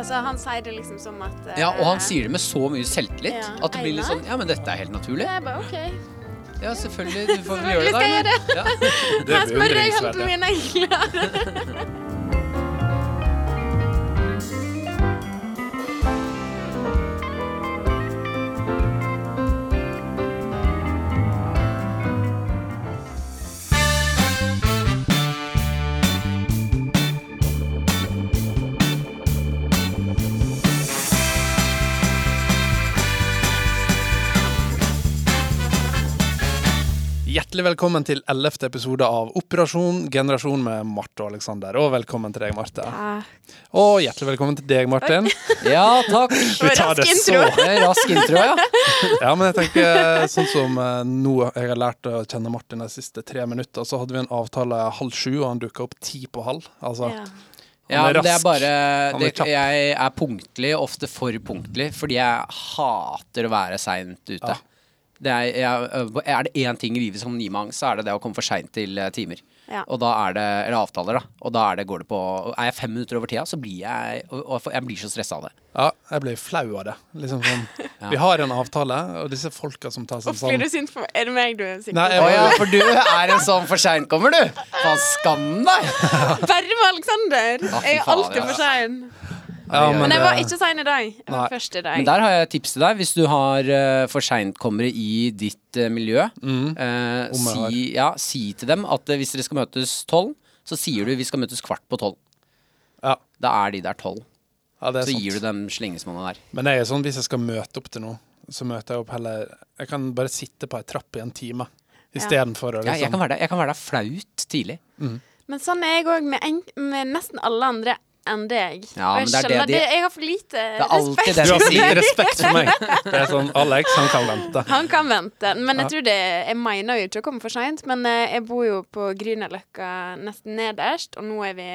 Altså, han sier det liksom som at uh, Ja, og han sier det med så mye selvtillit Ja. at det blir litt sånn Ja, men dette er helt naturlig. Det er bare OK. Ja, selvfølgelig. Du får vel gjøre det, Selvfølgelig skal jeg gjøre det. Ja. Det Her er spør jeg beundringsverdig. jeg min enklere. Hjertelig velkommen til 11. episode av Operasjon generasjon med Marte og Aleksander. Og velkommen til deg, Marte. Og hjertelig velkommen til deg, Martin. ja, takk. Vi tar det Rask så Rask intro, ja. Ja, men jeg tenker sånn som eh, nå jeg har lært å kjenne Martin de siste tre minutter, så hadde vi en avtale halv sju, og han dukka opp ti på halv. Altså, Ja. Ja, men det er bare det. Jeg er punktlig, ofte for punktlig, fordi jeg hater å være seint ute. Ja. Det er, jeg, er det én ting i livet som gir meg angst, så er det det å komme for seint til eh, timer. Ja. Og da er det, eller avtaler, da. Og da er det, går det på Er jeg fem minutter over tida, så blir jeg og, og jeg blir så stressa av det. ja, jeg blir flau av det. Liksom sånn, Vi har en avtale, og disse folka som tar seg Uff, blir du sint for Er det meg du er sint Nei, jeg Å ja, for du er en sånn for seint-kommer, du! Faen, skam deg! Bare med Aleksander! Jeg er alltid for sein. Ja, Men jeg var ikke sein i dag. Jeg var Nei. først i dag. Men der har jeg et tips til deg. Hvis du har uh, for seintkommere i ditt uh, miljø, eh, Mm. uh, si, ja, si til dem at hvis dere skal møtes tolv, så sier du vi skal møtes kvart på tolv. ja, Da er de der tolv. ja, det Så sant. gir du dem slengesmannene der. Men jeg er sånn, hvis jeg skal møte opp til noe, så møter jeg opp heller Jeg kan bare sitte på ei trapp i en time istedenfor å Ja, jeg, liksom kan være der, jeg kan være der flaut tidlig. Men sånn er jeg òg med, med nesten alle andre enn deg. Ja, Og jeg det er det de- det. Jeg har for lite respekt. det Du har for lite respekt for meg. Det er sånn Alex, han kan vente. Han kan vente. Men jeg tror det Jeg mener jo ikke å komme for seint, men eh, jeg bor jo på Grünerløkka nesten nederst, og nå er vi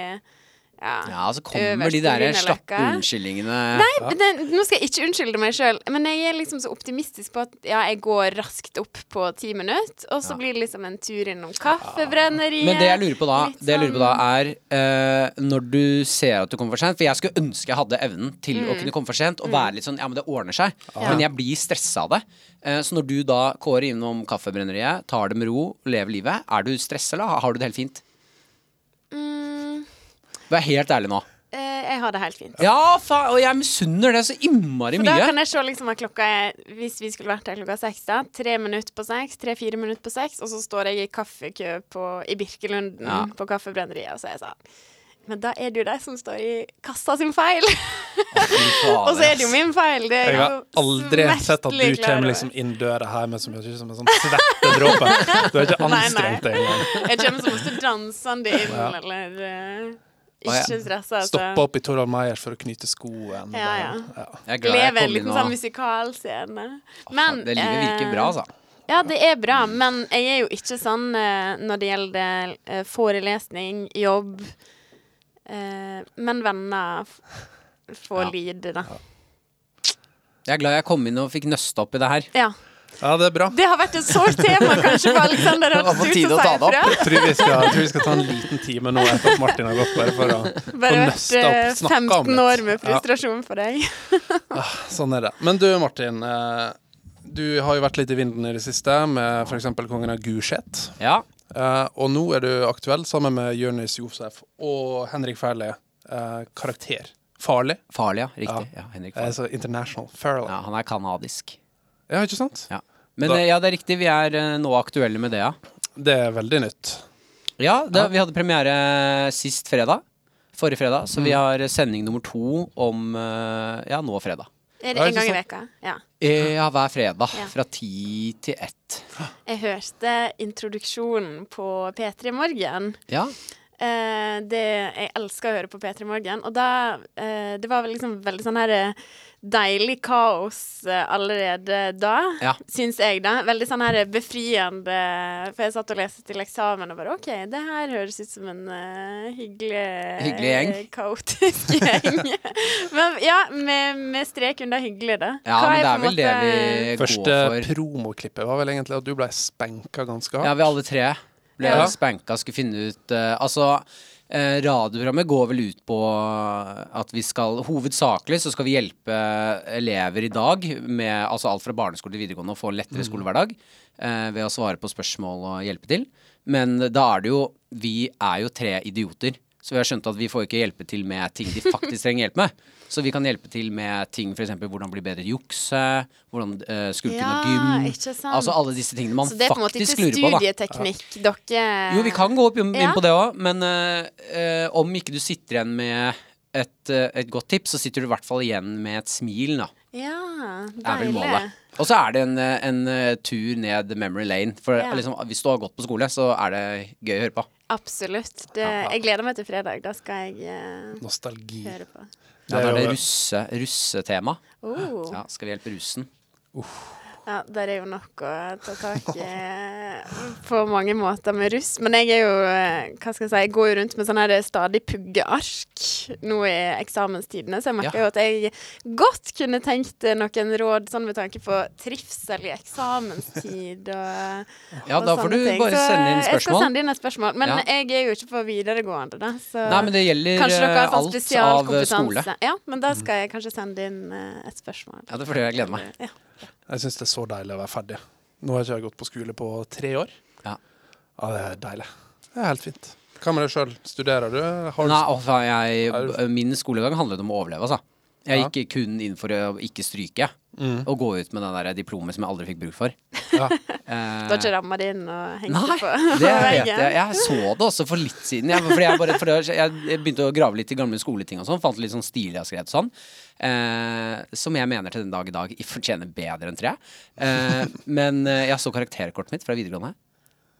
ja, Ja, så kommer de der slappe unnskyldningene. Nei, det, nå skal jeg ikke unnskylde meg sjøl, men jeg er liksom så optimistisk på at ja, jeg går raskt opp på ti minutter, og så blir det liksom en tur innom kaffebrenneriet. Men det jeg lurer på da, det jeg lurer på da sånn- er uh, Når du ser at du kommer for sent For jeg skulle ønske jeg hadde evnen til Mm. å kunne komme for sent og være litt sånn Ja, men det ordner seg. Ja. Men jeg blir stressa av det. Eh, så når du da kårer innom kaffebrenneriet, tar det med ro, lever livet, er du stressa, eller har du det helt fint? Vær helt ærlig nå. eh, Jeg har det helt fint. Ja, faen, og jeg misunner det så innmari For da kan jeg se liksom at klokka er Hvis vi skulle vært her klokka seks, da. Tre minutter på seks, tre-fire minutter på seks, og så står jeg i kaffekø på, i Birkelunden Ja. på Kaffebrenneriet, og så er jeg sånn Men da er det jo de som står i kassa sin feil. Og så er det jo min feil. Det er Jeg har aldri sett at du kommer liksom inn døra her med mye som en sånn svettedråpe. Du har ikke anstrengt deg engang. Jeg kommer som stå dansende inn, Ja. eller ja. Ikke stress, Altså. Stoppe opp i Torvald Meyers for å knyte skoen. Ja, ja. Jeg er glad jeg Leve en kom liten sånn musikalscene. Men Det livet virker eh, bra, altså. Ja, det er bra, men jeg er jo ikke sånn eh, når det gjelder eh, forelesning, jobb eh, Men venner får Ja. lide, da. Jeg er glad jeg kom inn og fikk nøsta opp i det her. Ja. Ja, det er bra. Det har vært et sårt tema kanskje for Aleksander å ta det opp. Jeg tror vi skal, jeg tror vi skal ta en liten time nå etter at Martin har gått, bare for å Bare få vært nøsta opp, det. snakka om 15 år med frustrasjon Ja, for deg. sånn er det. Men du, Martin. eh, Du har jo vært litt i vinden i det siste med f.eks. kongen av Gulset. Ja. Eh, og nå er du aktuell sammen med Jonis Josef og Henrik eh, karakter. Farlig. Farlig, ja. Riktig. Ja, Henrik Farley. så international. Farley. Ja, han er kanadisk. Ja, ikke sant? Ja. Men Da- eh, ja, det er riktig. Vi er eh, nå aktuelle med det, ja. Det er veldig nytt. Ja, det, Ja. vi hadde premiere sist fredag. Forrige fredag. Så vi Mm. har sending nummer to om eh, ja, nå fredag. Er det Ja, en ikke gang i sant? veka? Ja. Eh, Ja, hver fredag. Ja. Fra ti til ett. Jeg hørte introduksjonen på P3 Morgen. Ja. Eh, det, jeg elsker å høre på P3 Morgen. Og da eh, Det var vel liksom veldig sånn her eh, deilig kaos eh, allerede da, Ja. syns jeg, da. Veldig sånn her befriende For jeg satt og leste til eksamen og bare OK, det her høres ut som en uh, hyggelig Hyggelig gjeng. Kaotisk gjeng. men ja, med, med strek under hyggelig, da. Ja, Hva men det er en vel det vi går for. Første promoklippet var vel egentlig at du ble spenka ganske hardt. Ja, vi alle tre ble Ja. spanka, skulle finne ut uh, Altså, uh, radioprogrammet går vel ut på at vi skal Hovedsakelig så skal vi hjelpe elever i dag med altså alt fra barneskole til videregående å få en lettere skolehverdag uh, ved å svare på spørsmål og hjelpe til. Men da er det jo Vi er jo tre idioter. Så vi har skjønt at vi får ikke hjelpe til med ting de faktisk trenger hjelp med. Så vi kan hjelpe til med ting f.eks. hvordan bli bedre til å jukse, hvordan uh, skulke Ja, gym. ikke sant. Altså alle disse tingene man faktisk lurer på. Så det er på en måte ikke studieteknikk på, da. dere Jo, vi kan gå opp inn, inn Ja. på det òg, men uh, om ikke du sitter igjen med et, et godt tips, så sitter du i hvert fall igjen med et smil, da. Ja, deilig. målet. Og så er det en, en tur ned memory lane. For Ja. liksom, hvis du har gått på skole, så er det gøy å høre på. Absolutt. Det, jeg gleder meg til fredag. Da skal jeg eh, Nostalgi. høre på. Ja, da er det russe, russetema. Oh. Ja, skal vi hjelpe russen? Ja, der er jo nok å ta tak i på mange måter med russ. Men jeg er jo eh, Hva skal jeg si Jeg går jo rundt med sånn her stadig puggeark nå i eksamenstidene, så jeg merker jo at jeg godt kunne tenkt noen råd sånn med tanke på trivsel i eksamenstid og, Ja, og da får du ting. bare sende inn spørsmål. Jeg skal sende inn et spørsmål. Men Ja. jeg er jo ikke på videregående, da. Så Nei, men det gjelder eh, sånn alt av skole. Ja, men da skal jeg kanskje sende inn eh, et spørsmål. Ja, det får jeg gleder meg. Ja. Jeg syns det er så deilig å være ferdig. Nå har ikke jeg gått på skole på tre år. Ja. Ja, det er deilig. Det er helt fint. Hva med deg sjøl? Studerer du? Har du Nei, å, jeg, min skolegang handlet om å overleve, altså. Jeg Ja. gikk kun inn for å ikke stryke. Mm. Og gå ut med den der diplomet som jeg aldri fikk bruk for. Ja. Du har ikke ramma det inn og hengt Nei, på det veggen? jeg. Jeg så det også for litt siden. Jeg, fordi jeg, bare, fordi jeg jeg begynte å grave litt i gamle skoleting og sånn. Fant litt sånn stilig jeg har skrevet sånn. Eh, som jeg mener til den dag i dag fortjener bedre enn tre. Eh, men eh, jeg så karakterkortet mitt fra videregående,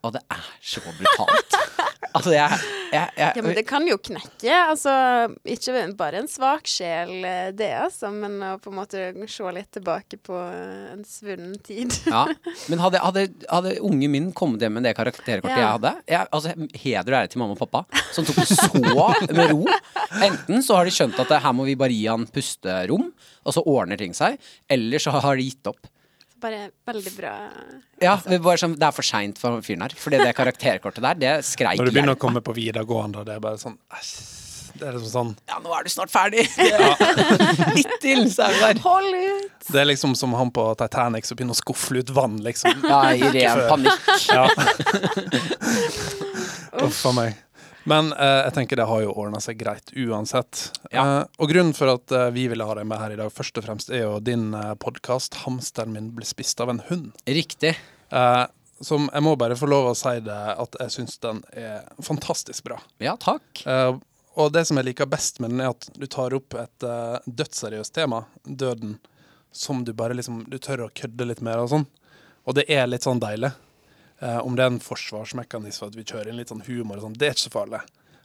og det er så brutalt. Altså, jeg, jeg, jeg Ja, men det kan jo knekke. Altså, ikke bare en svak sjel, eh, det, altså, men å på en måte se litt tilbake på eh, en svunnen tid. Ja, Men hadde, hadde, hadde ungen min kommet hjem med det karakterkortet Ja. jeg hadde jeg, altså, Heder og ære til mamma og pappa, som tok det så med ro. Enten så har de skjønt at her må vi bare gi han pusterom, og så ordner ting seg. Eller så har de gitt opp. Bare veldig bra. Ja, sånn, det er for seint for fyren her. Fordi det karakterkortet der, det skreik Når du begynner å komme på videregående, og det er bare sånn. Det er liksom sånn Ja, nå er du snart ferdig! Litt til, så er du der. Hold ut! Det er liksom som han på Titanic som begynner å skufle ut vann, liksom. Ja, i ren panikk. Ja. Uff a meg. Men eh, jeg tenker det har jo ordna seg greit uansett. Ja. Eh, og grunnen for at eh, vi ville ha deg med her i dag, først og fremst er jo din uh, podkast 'Hamsteren min ble spist av en hund'. Riktig. Eh, som jeg må bare få lov å si det at jeg syns den er fantastisk bra. Ja, takk. Eh, og det som jeg liker best med den, er at du tar opp et uh, dødsseriøst tema, døden, som du bare liksom Du tør å kødde litt mer og sånn. Og det er litt sånn deilig. Eh, om det er en forsvarsmekanisme at vi kjører inn litt sånn humor og sånn, det er ikke så farlig.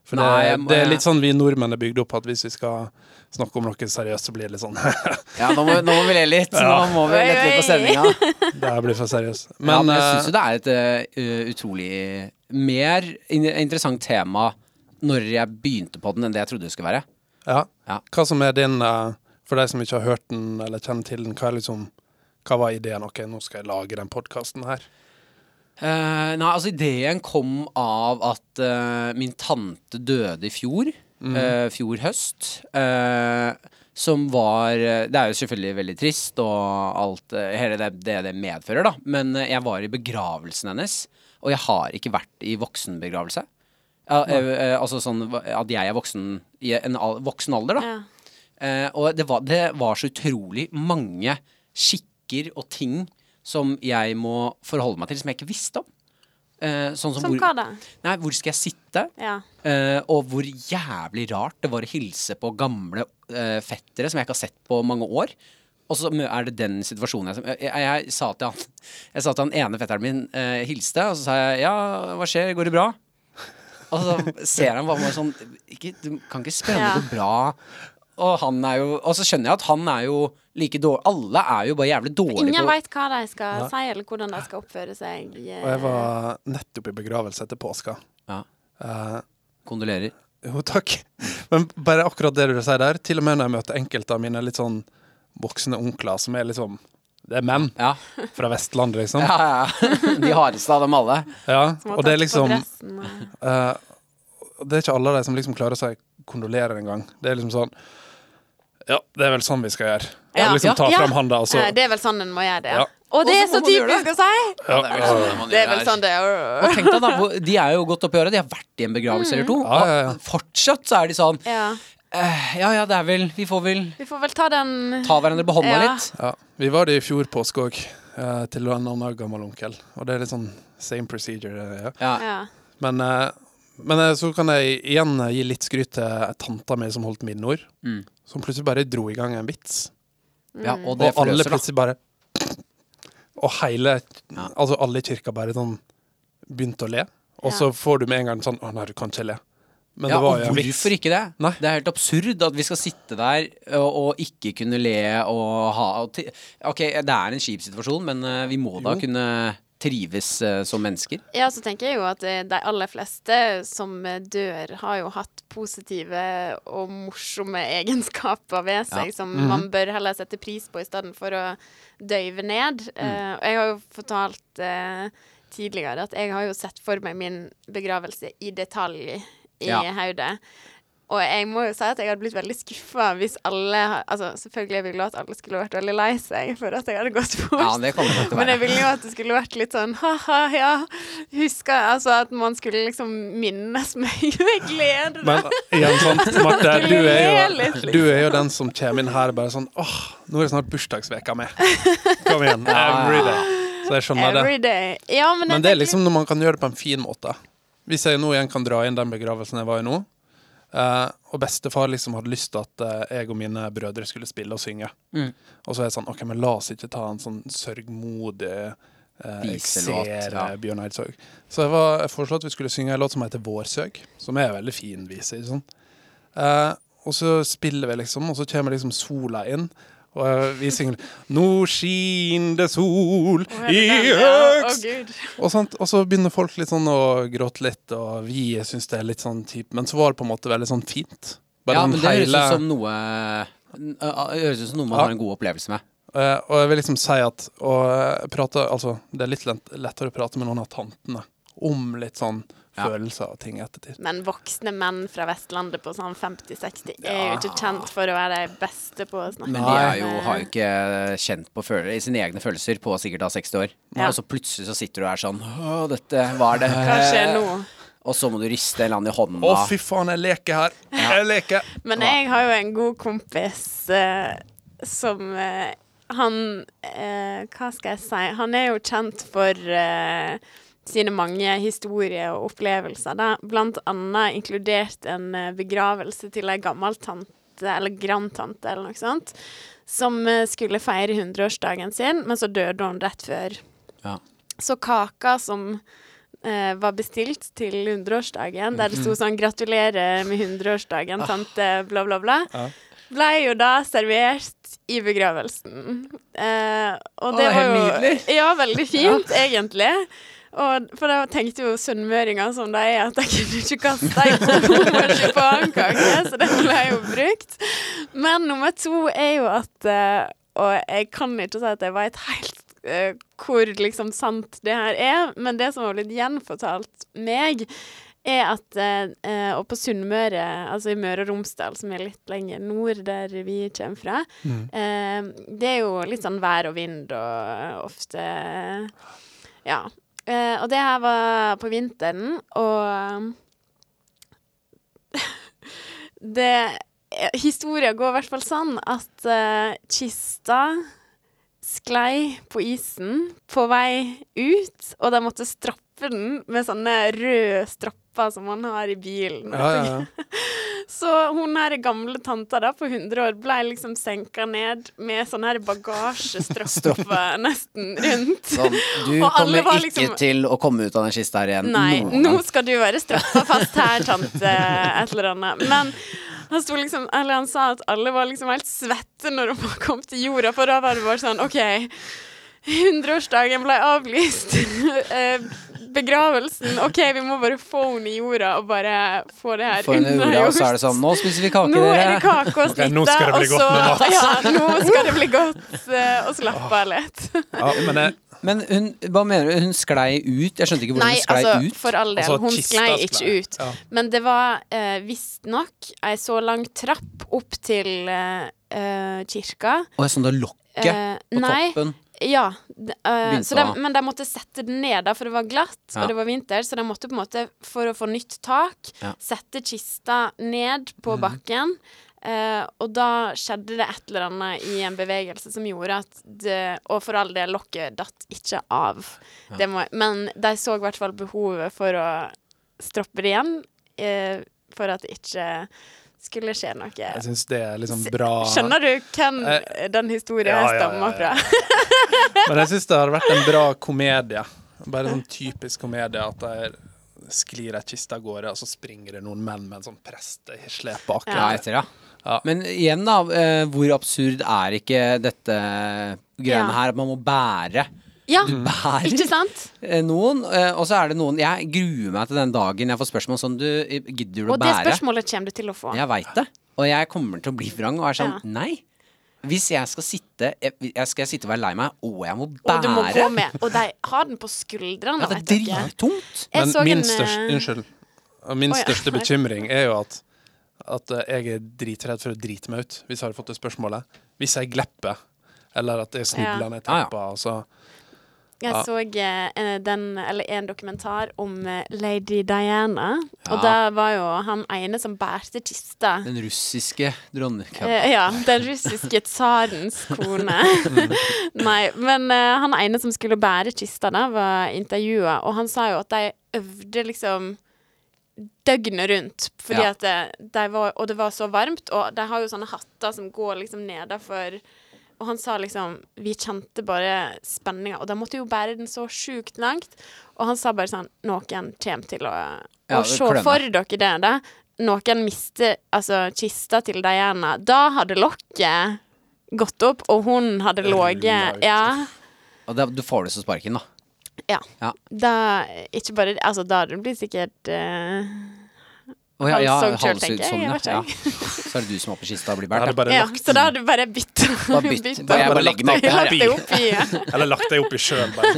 For Nei, det, må- det er litt sånn vi nordmenn er bygd opp at hvis vi skal snakke om noe seriøst, så blir det litt sånn Ja, nå må, nå må vi le litt. Nå Ja. må vi lette litt på sendinga. Det her blir for seriøst. Men, ja, men jeg eh, syns jo det er et uh, utrolig mer interessant tema når jeg begynte på den, enn det jeg trodde det skulle være. ja. Ja. Hva som er din uh, For de som ikke har hørt den eller kjenner til den, hva liksom hva var ideen? Ok, nå skal jeg lage den podkasten her. Eh, nei, altså ideen kom av at uh, min tante døde i fjor. eh, fjor høst. eh, som var Det er jo selvfølgelig veldig trist og alt hele det, det det medfører, da. Men jeg var i begravelsen hennes, og jeg har ikke vært i voksenbegravelse. Ja, altså sånn at jeg er voksen i en al voksen alder, da. Ja. Eh, og det var, det var så utrolig mange skikker og ting som jeg må forholde meg til, som jeg ikke visste om. Eh, sånn som Som hvor, hva da? Nei, hvor skal jeg sitte? Ja. Eh, og hvor jævlig rart det var å hilse på gamle eh, fettere som jeg ikke har sett på mange år. Og så er det den situasjonen jeg, jeg, jeg, sa til han Jeg sa til han ene fetteren min eh, hilste, og så sa jeg ja, hva skjer, går det bra? Og så ser han bare sånn ikke, Du kan ikke spørre om det går bra. Og han er jo Og så skjønner jeg at han er jo like dårlig Alle er jo bare jævlig dårlige Ingen på veit hva de skal si, eller hvordan de skal oppføre seg. eh, Og jeg var nettopp i begravelse etter påska. Ja, Uh, kondolerer. jo, takk. Men bare akkurat det du sier der, til og med når jeg møter enkelte av mine litt sånn voksne onkler som er liksom Det er menn Ja, fra Vestlandet, liksom. ja, ja. De hardeste av dem alle. Ja, og det er liksom uh, eh, det er ikke alle av de som liksom klarer å si kondolerer engang. Det er liksom sånn Ja, det er vel sånn vi skal gjøre. Ja. Og liksom ta Ja. fram handa, og så Eh, Det er vel sånn en må gjøre det. Ja. Og det er så typisk å si! ja, det er vel sånn Det er gjør vel sånn det Og er. tenk deg da, De er jo godt oppi åra. De har vært i en begravelse eller to. Ja, ja, ja. Og fortsatt så er de sånn Ja. eh, Ja ja, det er vel Vi får vel Vi får vel ta den ta hverandre på hånda Ja. litt. ja. Vi var det i fjor påske òg, uh, til en annen gammel onkel. Og det er litt sånn same procedure. eh, Ja. Ja. Ja. Men, eh, men eh, så kan jeg igjen eh, gi litt skryt til tanta mi som holdt minneord. Mm. Som plutselig bare dro i gang en vits. ja, Mm. og det og alle plutselig bare Og hele Ja. Altså alle i kirka bare sånn begynte å le. Og Ja. så får du med en gang sånn Å nei, du kan ikke le. Men Ja, det var og hvorfor ikke det? Nei. Det er helt absurd at vi skal sitte der og, og ikke kunne le og ha og Ok, det er en kjip situasjon, men vi må da Jo. kunne trives eh, som mennesker. Ja, så tenker jeg jo at eh, de aller fleste som dør, har jo hatt positive og morsomme egenskaper ved seg Ja. som Mhm. man bør heller sette pris på i stedet for å døyve ned. Eh, og jeg har jo fortalt uh, tidligere at jeg har jo sett for meg min begravelse i detalj i Ja. hodet. Og jeg må jo si at jeg hadde blitt veldig skuffa hvis alle Altså, selvfølgelig er vi glad at alle skulle vært veldig lei seg for at jeg hadde gått bort. Ja, det kommer til å være. Men jeg ville jo at det skulle vært litt sånn ha-ha, ja. Huska Altså at man skulle liksom minnes meg med glede. Men igjen, sånn, Marte, du er, jo, liksom. du er jo den som kommer inn her bare sånn Åh, nå er det snart bursdagsveka mi. Kom igjen. Every day. Så jeg skjønner det. Every day. Ja, men, Men det er liksom når man kan gjøre det på en fin måte. Hvis jeg nå igjen kan dra inn den begravelsen jeg var i nå, eh, og bestefar liksom hadde lyst til at eh, jeg og mine brødre skulle spille og synge. Mm. Og så er det sånn OK, men la oss ikke ta en sånn sørgmodig eh, Jeg ser ja. Bjørn Eidsvåg. Så jeg, var, jeg foreslo at vi skulle synge en låt som heter Vårsøg, som er en veldig fin vise. Sånn. Eh, og så spiller vi, liksom, og så kommer liksom sola inn. Og eh, vi synger 'Nå skin det sol i Gud. og, sånt, og så begynner folk litt sånn å gråte litt, og vi syns det er litt sånn typ Men så var det på en måte veldig sånn fint. Bare Ja, men det høres hele- ut som noe Det Høres ut som noe man Ja. har en god opplevelse med. Uh, og jeg vil liksom si at å eh, prate, altså, Det er litt lett, lettere å prate med noen av tantene om litt sånn Ja. følelser og ting i ettertid. Men voksne menn fra Vestlandet på sånn 50-60 er jo ikke kjent for å være de beste på å snakke Men de er jo, har jo ikke kjent på følelser, sine egne følelser på sikkert da 60 år. Ja. Og så plutselig så sitter du og er sånn Å, dette var det. Hva skjer nå? Og så må du riste en eller annen i hånda. Å, fy faen, jeg leker her! Jeg leker! Men jeg har jo en god kompis uh, som uh, Han uh, Hva skal jeg si? Han er jo kjent for sine mange historier og opplevelser. Da. Blant annet inkludert en eh, begravelse til ei gammel tante, eller grandtante, eller noe sånt, som eh, skulle feire 100-årsdagen sin, men så døde hun rett før. Ja. Så kaka som eh, var bestilt til 100-årsdagen, der det sto sånn 'Gratulerer med 100-årsdagen, tante', bla, bla, bla. Ja. Ble jo da servert i begravelsen. Eh, og det er var jo nydelig. Ja, veldig fint, egentlig. Og, for da tenkte jo sunnmøringer som de er, at de kunne ikke kaste ei marsipankake, så den ble jo brukt. Men nummer to er jo at eh, Og jeg kan ikke si at jeg vet helt Uh, hvor liksom sant det her er, men det som har blitt gjenfortalt meg, er at uh, eh, Og på Sunnmøre, altså i Møre og Romsdal, som er litt lenger nord der vi kommer fra, Mm. det er jo litt sånn vær og vind og ofte Ja. Eh, og det her var på vinteren, og det Historia går i hvert fall sånn at uh, kista sklei på isen på vei ut, og de måtte strappe den med sånne røde strapper som man har i bilen. Ja, ja, ja. Så hun her gamle tanta da på 100 år ble liksom senka ned med sånn her bagasjestrapper nesten rundt. Sånn, du Og alle kommer var ikke liksom- til å komme ut av den kista her igjen. Nei, nå, nå skal du være strappa fast her, tante et eller annet. Men han, sto liksom, eller han sa at alle var liksom helt svette når de kom til jorda, for da var det bare sånn OK, 100-årsdagen ble avlyst. Eh, Begravelsen OK, vi må bare få henne i jorda og bare få det her unnagjort. og så er det sånn Nå spiser vi kake, Nå er det kake og Ok, Okay, nå skal det bli godt med mat. Ja, nå skal det bli godt, Å og slappe av litt. ja men jeg, Men hun, hva mener du? Hun sklei ut? Jeg skjønte ikke hvordan Nei, hun sklei altså, ut. for all del. Altså, Hun sklei ikke ut. Ja. Men det var eh, visstnok ei så lang trapp opp til eh, eh, kirka. Og sånn det lokket Eh, på nei, toppen. Ja. eh, så de, men de måtte sette den ned, da, for det var glatt, Ja. og det var vinter. Så de måtte på en måte, for å få nytt tak, Ja. sette kista ned på Mhm. bakken. Eh, og da skjedde det et eller annet i en bevegelse som gjorde at det Og for all del, lokket datt ikke av. Det må, men de så i hvert fall behovet for å stroppe det igjen, eh, for at det ikke skulle skje noe. Jeg syns det er liksom bra Skjønner du hvem Eh, den historien ja, ja, ja, stammer ja. fra? Men jeg syns det har vært en bra komedie. Bare sånn typisk komedie at de sklir ei kiste av gårde, og så springer det noen menn med en sånn presteslep bak. Ja. Ja, ja. Ja. Men igjen, da. eh, hvor absurd er ikke dette greiene Ja. her? At man må bære. Ja, Du bærer ikke sant? eh, noen, eh, og så er det noen Jeg gruer meg til den dagen jeg får spørsmål sånn Du, gidder du å Og det spørsmålet kommer du til å få. Jeg veit det. Og jeg kommer til å bli vrang og er sånn Ja. Nei. Hvis jeg skal sitte jeg, jeg Skal sitte og være lei meg, og jeg må bære Og du må gå med. Og de har den på skuldrene, Ja, det er drittungt. Men min en, største, eh, unnskyld. Min oh, ja. største bekymring er jo at, at jeg er dritredd for å drite meg ut, hvis jeg hadde fått det spørsmålet. Hvis jeg glepper, eller at jeg snubler Ja. ned Ah, ja. trappa, så Jeg Ja. så eh, den, eller en dokumentar om eh, lady Diana. Og Ja. da var jo han ene som bærte kista. Den russiske dronningen Eh, ja, den russiske tsarens kone. Nei, men eh, han ene som skulle bære kista, da, var intervjua, og han sa jo at de øvde liksom døgnet rundt. Fordi Ja. at de var, Og det var så varmt, og de har jo sånne hatter som går liksom nedafor Og han sa liksom Vi kjente bare spenninga, og de måtte jo bære den så sjukt langt. Og han sa bare sånn Noen kommer til å, Ja, å se for dere det, da. Noen mister altså kista til Diana. Da hadde lokket gått opp, og hun hadde ligget. Ja. Og da, du får det så sparken, da. ja. Ja. Da Ikke bare altså da hadde det blitt sikkert eh, Å, ja, ja, halvsugd sånn, ja. ja. Så er det du som er oppe i kista og blir båret. Ja, så da har du bare bytta. Bytt. Bare bare Bare meg lagt her. Lagt deg oppi. Ja. Eller lagt deg opp i bare.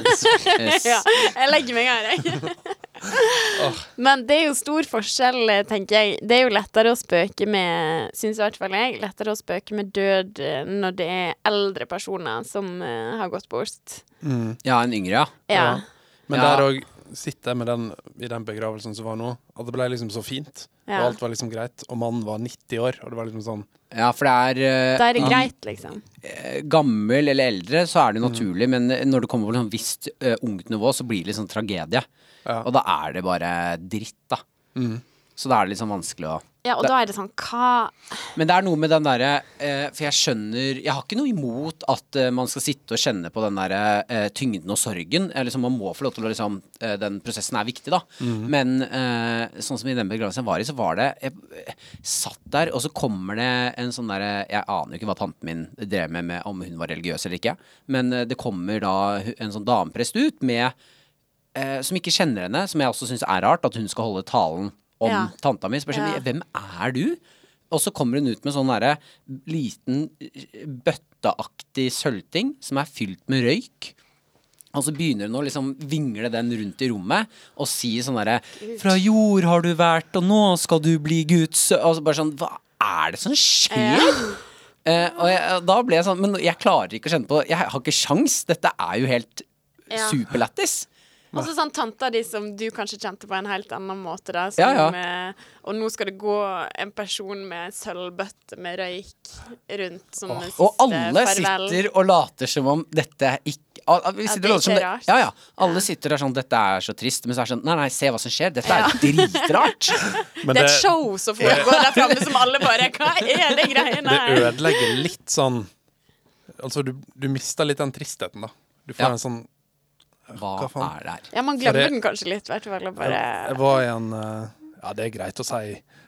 Yes. ja. Jeg legger meg her, jeg. Men det er jo stor forskjell, tenker jeg. Det er jo lettere å spøke med, syns i hvert fall jeg, lettere å spøke med død eh, når det er eldre personer som eh, har gått bort. Mm. Ja, en yngre, ja. Ja. Men Ja. der òg sitter jeg med den i den begravelsen som var nå, at det ble liksom så fint. Ja. Og alt var liksom greit. Og mannen var 90 år, og det var liksom sånn Ja, for det er uh, Da er det greit, liksom. eh, gammel eller eldre, så er det naturlig, men når det kommer på et visst uh, ungt nivå, så blir det liksom tragedie. Ja. Og da er det bare dritt, da. mm. Så da er det litt sånn vanskelig å Ja, og da er det sånn Hva Men det er noe med den derre eh, For jeg skjønner Jeg har ikke noe imot at eh, man skal sitte og kjenne på den derre eh, tyngden og sorgen. Eh, liksom, man må få lov til å liksom eh, Den prosessen er viktig, da. Men eh, sånn som i den begravelsen jeg var i, så var det Jeg, jeg satt der, og så kommer det en sånn derre Jeg aner jo ikke hva tanten min drev med, med om hun var religiøs eller ikke, men eh, det kommer da en sånn dameprest ut med eh, Som ikke kjenner henne, som jeg også syns er rart, at hun skal holde talen om Ja. tanta mi. Sånn, Ja. Hvem er du? Og så kommer hun ut med sånn derre liten bøtteaktig sølvting som er fylt med røyk. Og så begynner hun å liksom vingle den rundt i rommet og si sånn derre Fra jord har du vært, og nå skal du bli Guds Og så bare sånn Hva er det som skjer? Eh, og jeg, da ble jeg sånn Men jeg klarer ikke å kjenne på Jeg har ikke sjans. Dette er jo helt Ja. superlættis. Og så sånn tanta di som du kanskje kjente på en helt annen måte, da. Som, Ja, ja. og nå skal det gå en person med sølvbøtte med røyk rundt som Åh, siste Og alle farvel. sitter og later som om dette ikke vi Ja, sitter det og ikke er det- rart. Ja, ja. Alle sitter der sånn Dette er så trist. Men så er det sånn Nei, nei, se hva som skjer. Dette er dritrart. Men Det er et show som foregår der framme som alle bare Hva er det greiene her? det ødelegger litt sånn Altså, du, du mister litt den tristheten, da. Du får Ja. en sånn Hva, Hva faen? er det her? Ja, man glemmer jeg, den kanskje litt, i hvert fall. og Jeg, jeg var i en eh, Ja, det er greit å si.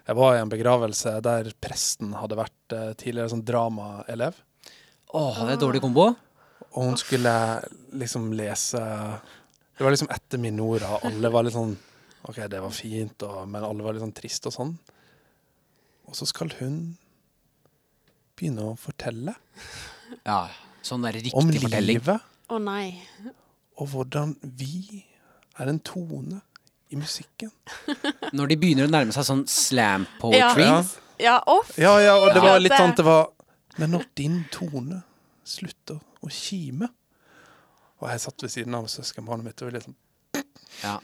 Jeg var i en begravelse der presten hadde vært uh, tidligere sånn dramaelev. Åh, det er dårlig kombo. Og hun skulle liksom lese Det var liksom etter Minora. Alle var litt sånn OK, det var fint, og, men alle var litt sånn trist og sånn. Og så skal hun begynne å fortelle Ja, sånn der om riktig fortelling. livet. Å nei. Og hvordan vi er en tone i musikken. Når de begynner å nærme seg sånn slam poetry. Ja. Ja, off. Ja, ja, og det var litt sånn det var Men når din tone slutter å kime Og jeg satt ved siden av søskenbarnet mitt og var litt sånn Ja.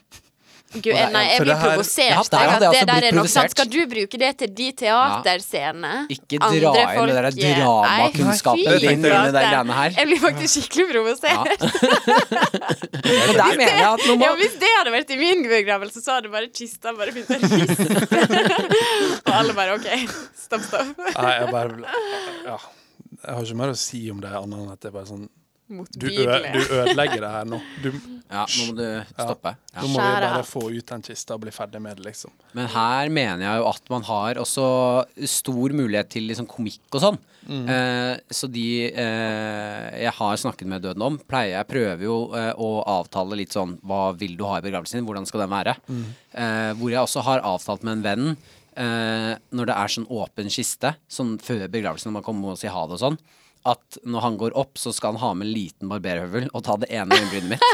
Gud, jeg, nei, jeg blir her- provosert. Ja, der hadde jeg at det der blitt er noe sant. provosert. Skal du bruke det til de teaterscenene? Ikke dra inn det der dramakunnskapen din inn i de greiene her. Jeg blir faktisk skikkelig provosert. Ja. der mener jeg at må Ja, hvis det hadde vært i min begravelse, så hadde bare kista bare begynt å riste. Og alle bare OK, stopp, stopp. Nei, jeg bare Ja. Jeg har ikke mer å si om det annet enn at det er bare sånn Du, ø, du ødelegger det her nå. Du, Ja, nå må du stoppe. Ja. Nå må vi bare få ut den kista og bli ferdig med det, liksom. Men her mener jeg jo at man har også stor mulighet til liksom komikk og sånn. Eh, så de eh, jeg har snakket med døden om, pleier jeg prøver jo eh, å avtale litt sånn Hva vil du ha i begravelsen din? Hvordan skal den være? Eh, hvor jeg også har avtalt med en venn eh, når det er sånn åpen kiste, sånn før begravelsen, når man kommer og sier ha det og sånn. At når han går opp, så skal han ha med en liten barberhøvel og ta det ene øyenbrynet mitt.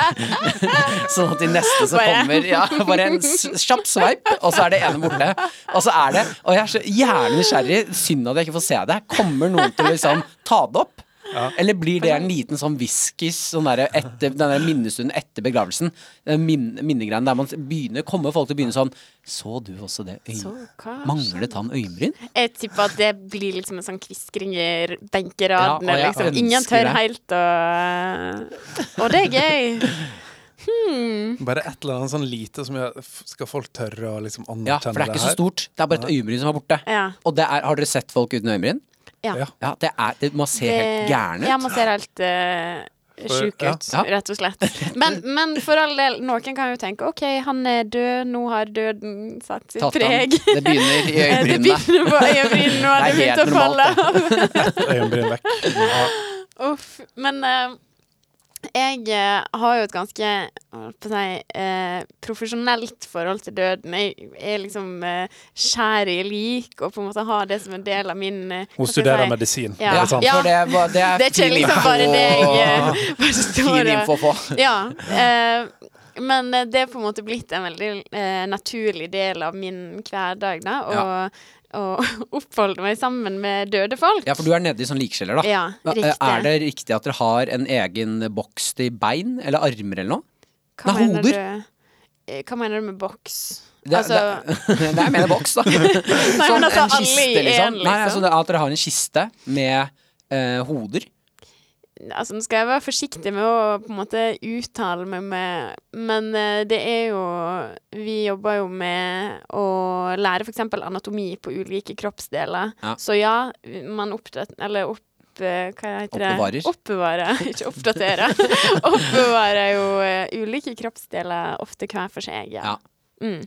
sånn at de neste som Bare- kommer Ja, bare en kjapp sveip, og så er det ene borte. Og så er det Og jeg er så jævlig nysgjerrig, synd at jeg ikke får se det. Kommer noen til å liksom ta det opp? Eller blir det en liten sånn whiskys, sånn der etter, den der minnestunden etter begravelsen? Min, minnegreiene der man begynner Kommer folk til å begynne sånn Så du også det hva Manglet han øyenbryn? Jeg tipper at det blir liksom en sånn kviskring i Ja, liksom. Ingen tør det. helt å Og det er gøy. Bare et eller annet sånn lite som jeg, Skal folk tørre å liksom Ja, for det er ikke så stort. Det er bare et øyenbryn som er borte. Ja. Og det er, har dere sett folk uten øyenbryn? Ja. Ja. Det er det, Man ser helt gæren ut. Ja, man ser helt uh, sjuk ut, Ja. rett og slett. Men, men for all del, noen kan jo tenke OK, han er død, nå har døden satt sitt Tatt han. preg. Det begynner i Det begynner på øyenbrynene, nå har Det begynt å falle av. Øyenbryn vekk. Uff. Men eh, jeg eh, har jo et ganske på si, eh, profesjonelt forhold til døden. Jeg er liksom eh, skjær i lik og på en måte har det som en del av min eh, Hun studerer si? medisin, Ja. er det sant? Ja. For det, var- det er Det er ikke fin liksom bare det jeg eh, bare står Fin og-. Ja. eh, men det er på en måte blitt en veldig eh, naturlig del av min hverdag, da. Og, og oppholde meg sammen med døde folk. Ja, for du er nede i sånn likskjeller, da. Ja, riktig. Er det riktig at dere har en egen boks til bein eller armer eller noe? Hva Nei, mener hoder. du? Eh, Hva mener du med boks? Det, altså, det, det er mer boks, da. Sånn men altså, en alle i en, liksom. Nei, liksom. altså at dere har en kiste med eh, hoder. Altså, nå skal jeg være forsiktig med å på en måte uttale meg med Men eh, det er jo Vi jobber jo med å lære f.eks. anatomi på ulike kroppsdeler. Ja. Så ja, man oppdater Eller opp... eh, Hva heter det? Oppbevarer. Oppbevarer, ikke oppdaterer. Oppbevarer jo eh, ulike kroppsdeler ofte hver for seg, ja. Ja. Mm.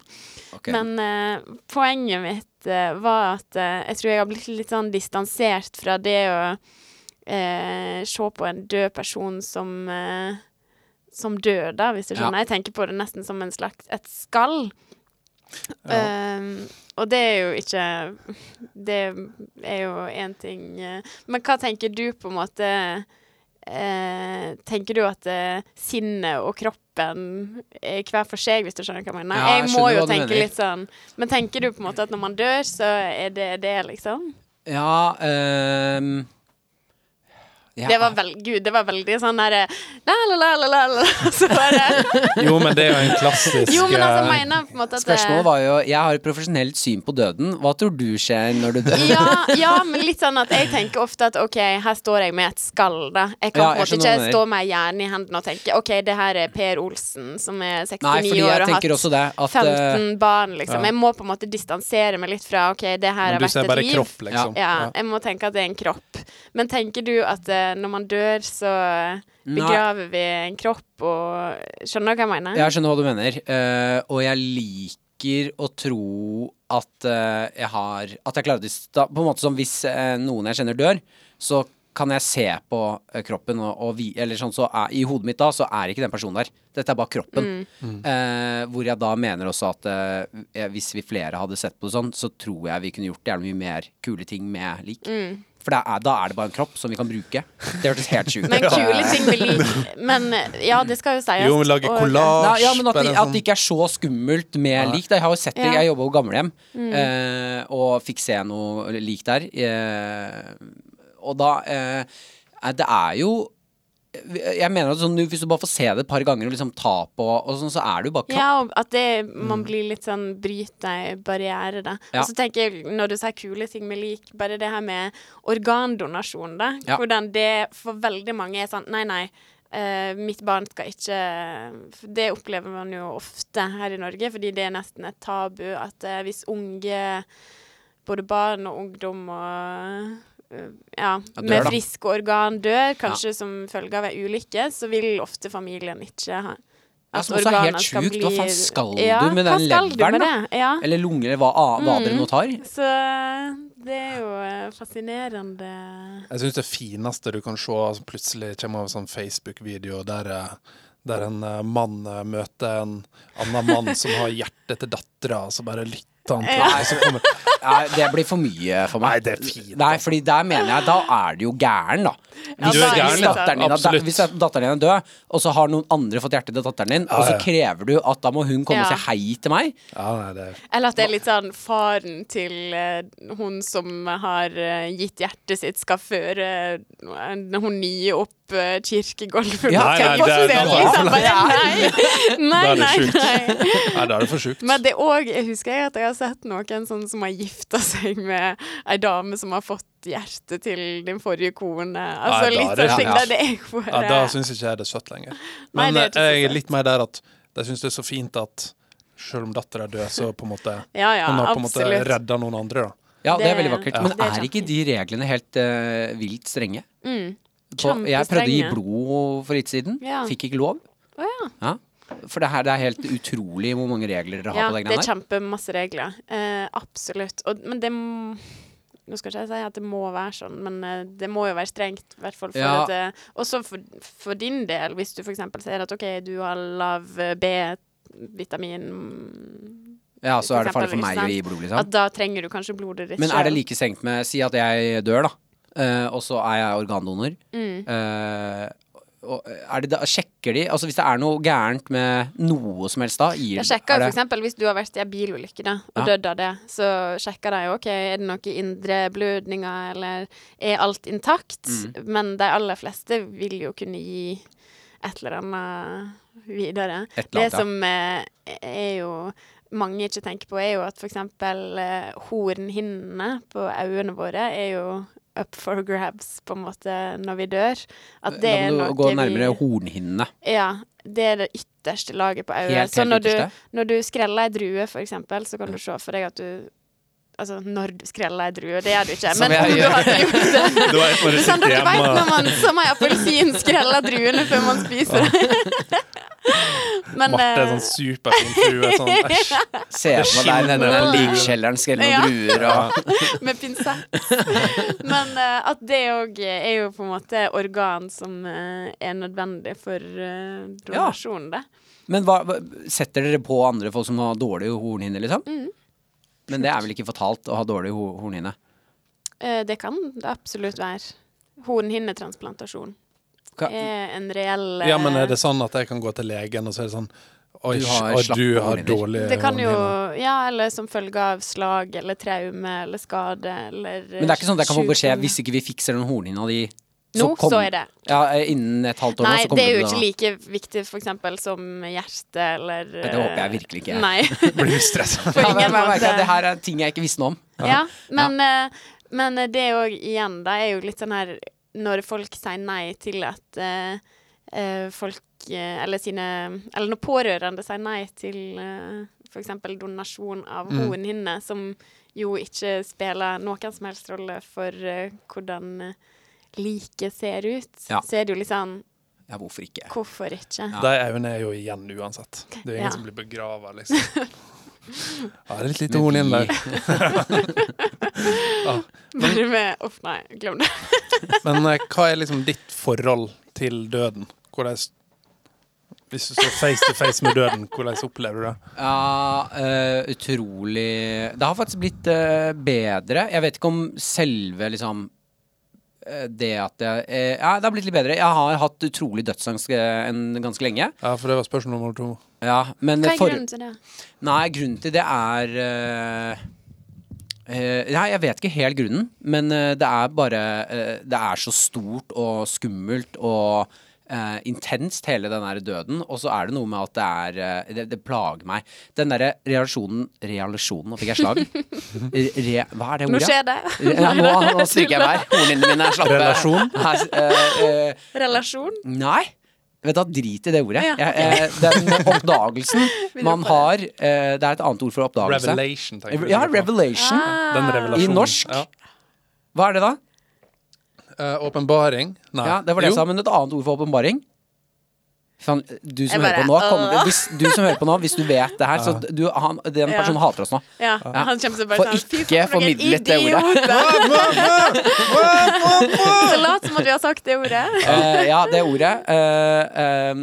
Okay. Men uh, poenget mitt uh, var at uh, jeg tror jeg har blitt litt sånn distansert fra det å eh, se på en død person som eh, som død, da, hvis du Ja. Jeg tenker på det nesten som en slags et skall. Ja. Um, og det er jo ikke Det er jo én ting eh, Men hva tenker du på en måte eh, Tenker du at eh, sinnet og kroppen er hver for seg, hvis du skjønner hva jeg mener? Ja, jeg jeg må jo tenke litt sånn Men tenker du på en måte at når man dør, så er det det, liksom? Ja ehm, ja. Det var vel, Gud, det var veldig sånn derre la, la, la, la, la, la, Så bare Jo, men det er jo en klassisk Jo, men altså, eh, mener på en måte at det- Spørsmålet var jo Jeg har et profesjonelt syn på døden. Hva tror du skjer når du dør? ja, ja, men litt sånn at jeg tenker ofte at OK, her står jeg med et skall, da. Jeg kan Ja, på en jeg måte ikke du mener. stå med hjernen i hendene og tenke OK, det her er Per Olsen, som er 69 Nei, år og har hatt det. At eh, 15 barn, liksom. Ja. Jeg må på en måte distansere meg litt fra OK, det her har du vært ser et bare liv. kropp, liksom. Ja, jeg må tenke at det er en kropp. Men tenker du at eh, når man dør, så Nei. begraver vi en kropp og Skjønner du hva jeg mener? Jeg skjønner hva du mener, uh, og jeg liker å tro at uh, jeg har At jeg klarer å På en måte som hvis uh, noen jeg kjenner dør, så kan jeg se på kroppen og, og vi, Eller sånn så er, I hodet mitt da så er ikke den personen der. Dette er bare kroppen. Eh, hvor jeg da mener også at eh, hvis vi flere hadde sett på det sånn, så tror jeg vi kunne gjort jævlig mye mer kule ting med lik. Mm. For det er, da er det bare en kropp som vi kan bruke. Det hørtes helt sjukt ut. Men kule ting vil Men ja, det skal jo sies. Jo, lage collage. Ja, men at, de, det, at sånn- det ikke er så skummelt med ja. lik. Jeg har jo sett det, Mm. jeg jobba på gamlehjem eh, og fikk se noe lik der. Eh, og da eh, eh, Det er jo Jeg mener at sånn, hvis du bare får se det et par ganger og liksom ta på, og sånn, så er du bare kropp. Ja, at det, man blir litt sånn bryter barriere, da. Ja. Og så tenker jeg, når du sier kule ting med lik, bare det her med organdonasjon, da. Ja. Hvordan det for veldig mange er sånn Nei, nei. Uh, mitt barn skal ikke Det opplever man jo ofte her i Norge, fordi det er nesten et tabu at uh, hvis unge Både barn og ungdom og ja, Ja, dør, med friske organ dør, kanskje som følge av ei ulykke, så vil ofte familien ikke ha at ja, organene skal sjukt. Hva bli- faen skal Ja, du med den leveren, med da? det? Ja. Eller lunger, eller hva, hva Mm. dere nå tar. Så det er jo eh, fascinerende. Jeg syns det fineste du kan se, som plutselig kommer over sånn Facebook-video der, eh, der en eh, mann eh, møter en annen mann som har hjertet til dattera, og så bare lytter Ja. henne, så kommer Nei, det blir for mye for meg. Nei, det er fint, Nei, fordi der mener jeg, da er du jo gæren, da. Hvis, er da gæren, hvis, datteren din, da, hvis datteren din er død, og så har noen andre fått hjertet til datteren din, og så Ja, ja. krever du at da må hun komme og si hei til meg. Ja, nei, det Eller at det er litt sånn faren til uh, hun som har uh, gitt hjertet sitt, skal føre uh, hun nye opp kirkegulvet. Ja, nei, nei, det- det- liksom. Nei, nei, nei, nei. Nei, da er det for sjukt. Men det òg husker jeg at jeg har sett noen sånn som har gifta seg med ei dame som har fått hjertet til din forrige kone. Altså Nei, litt det sånne ting. ja. Der det er for, Ja, da syns ikke jeg det er søtt lenger. Men nei, er eh, jeg er litt mer der at jeg syns det er så fint at selv om dattera er død, så på en måte Ja, ja, hun har på en måte redda noen andre, da. Ja, det er veldig vakkert. ja. Men er ikke de reglene helt uh, vilt strenge? Mm. På, jeg prøvde å gi blod for litt siden. Ja. Fikk ikke lov. Oh, ja. Ja. For det, her, det er helt utrolig hvor mange regler dere har på de det er greiene der. kjempemasse regler. Eh, absolutt. Og, men det Nå skal ikke jeg si at det må være sånn, men eh, det må jo være strengt. Hvert fall for eh, Også for, for din del, hvis du f.eks. sier at OK, du har lav B-vitamin Ja, så er det farlig for meg å gi blod, liksom. At da trenger du kanskje blodet ditt Men er det like strengt med Si at jeg dør, da. Eh, og så er jeg organdonor. Mm. Uh, og er det da, sjekker de Altså Hvis det er noe gærent med noe som helst da gir, Jeg sjekker er det- eksempel hvis du har vært i en bilulykke da, og Ja. dødd av det, så sjekker de OK, er det noen indre blødninger, eller er alt intakt? Mm. Men de aller fleste vil jo kunne gi et eller annet videre. Eller Det annet, det som eh, er jo mange ikke tenker på, er jo at eh, hornhinnene på øynene våre er jo up for grabs, på en måte, når vi dør. At det er noe gå vi- nærmere hornhinnene. ja, det er det ytterste laget på øyet. Helt, Så når du, når du skreller ei drue, for eksempel, så kan du se for deg at du Altså når du skreller ei drue, det gjør du ikke. Som Men om du hadde gjort det Du vet sånn dere vet når man som ei appelsin skreller druene før man spiser det. Men Marte er eh, sånn superfin frue. Sånn, æsj. Se for meg deg nede i på likkjelleren, skrelle noen druer og med pinsett. Men uh, at det òg er jo på en måte organ som uh, er nødvendig for uh, donasjon, det. Men hva, hva, setter dere på andre folk som har dårlig hornhinne, liksom? Mm. Men det er vel ikke fatalt å ha dårlig hornhinne? Eh, det kan det absolutt være. Hornhinnetransplantasjon Hva- er en reell eh, Ja, men er det sånn at jeg kan gå til legen og så er det sånn Oi, Du har oi, du har dårlig Det kan jo. Ja, eller som følge av slag eller traume eller skade eller Men det er ikke sånn at jeg kan få beskjed hvis ikke vi fikser den hornhinna di Nå, så er det. Ja, innen et halvt år nå, Nei, så det er jo ikke da. like viktig for eksempel som hjerte eller Det håper jeg virkelig ikke. Nei, Blir stressa. Ja, men det her er ting jeg ikke visste noe om. Ja, men, eh, men det òg igjen, da er jo litt sånn her Når folk sier nei til at eh, eh, folk eh, Eller sine Eller når pårørende sier nei til uh, f.eks. donasjon av Mm. hornhinne, som jo ikke spiller noen som helst rolle for eh, hvordan uh, liket ser ut, Ja. så er det jo litt sånn Ja, hvorfor ikke? Hvorfor ikke? Ja. De øynene er jo igjen uansett. Det er jo ingen Ja. som blir begrava, liksom. Ja, det er litt lite horn inn der. Bare med Uff, nei, glem det. Men eh, hva er liksom ditt forhold til døden? Hvordan Hvis du står face to face med døden, hvordan opplever du det? Ja, uh, utrolig Det har faktisk blitt uh, bedre. Jeg vet ikke om selve liksom det at jeg eh, Ja, det har blitt litt bedre. Jeg har hatt utrolig dødsangst en ganske lenge. Ja, for det var spørsmål nummer to. Ja, men Hva er for- grunnen til det? Nei, grunnen til det er eh, eh, Nei, jeg vet ikke helt grunnen, men uh, det er bare uh, Det er så stort og skummelt og eh, intenst, hele den der døden. Og så er det noe med at det er Det, det plager meg. Den derre relasjonen Realisjonen, nå fikk jeg slag. Re, hva er det Nå skjer det. Re- Ja, nå, nå stryker jeg meg. Hornene mine er slappe. Relasjon? Her, Relasjon? Nei. Vet du hva, Drit i det ordet. Ja, Jeg, eh, den oppdagelsen man har eh, Det er et annet ord for oppdagelse. Revelation, tenker. Ja, revelation. Ah. I norsk? Ja. Hva er det da? Åpenbaring. Uh, Nei. Ja, Det var det jeg sa, men et annet ord for åpenbaring? Faen, du som Jeg hører på bare, nå, kommer, hvis, du som hører på nå, hvis du vet det her, så du, han, den Ja. personen hater oss nå. Ja, han kommer til å bare sånn ikke for noen formidlet det ordet. Så lat som at vi har sagt det ordet. uh, ja, det ordet. Uh, uh,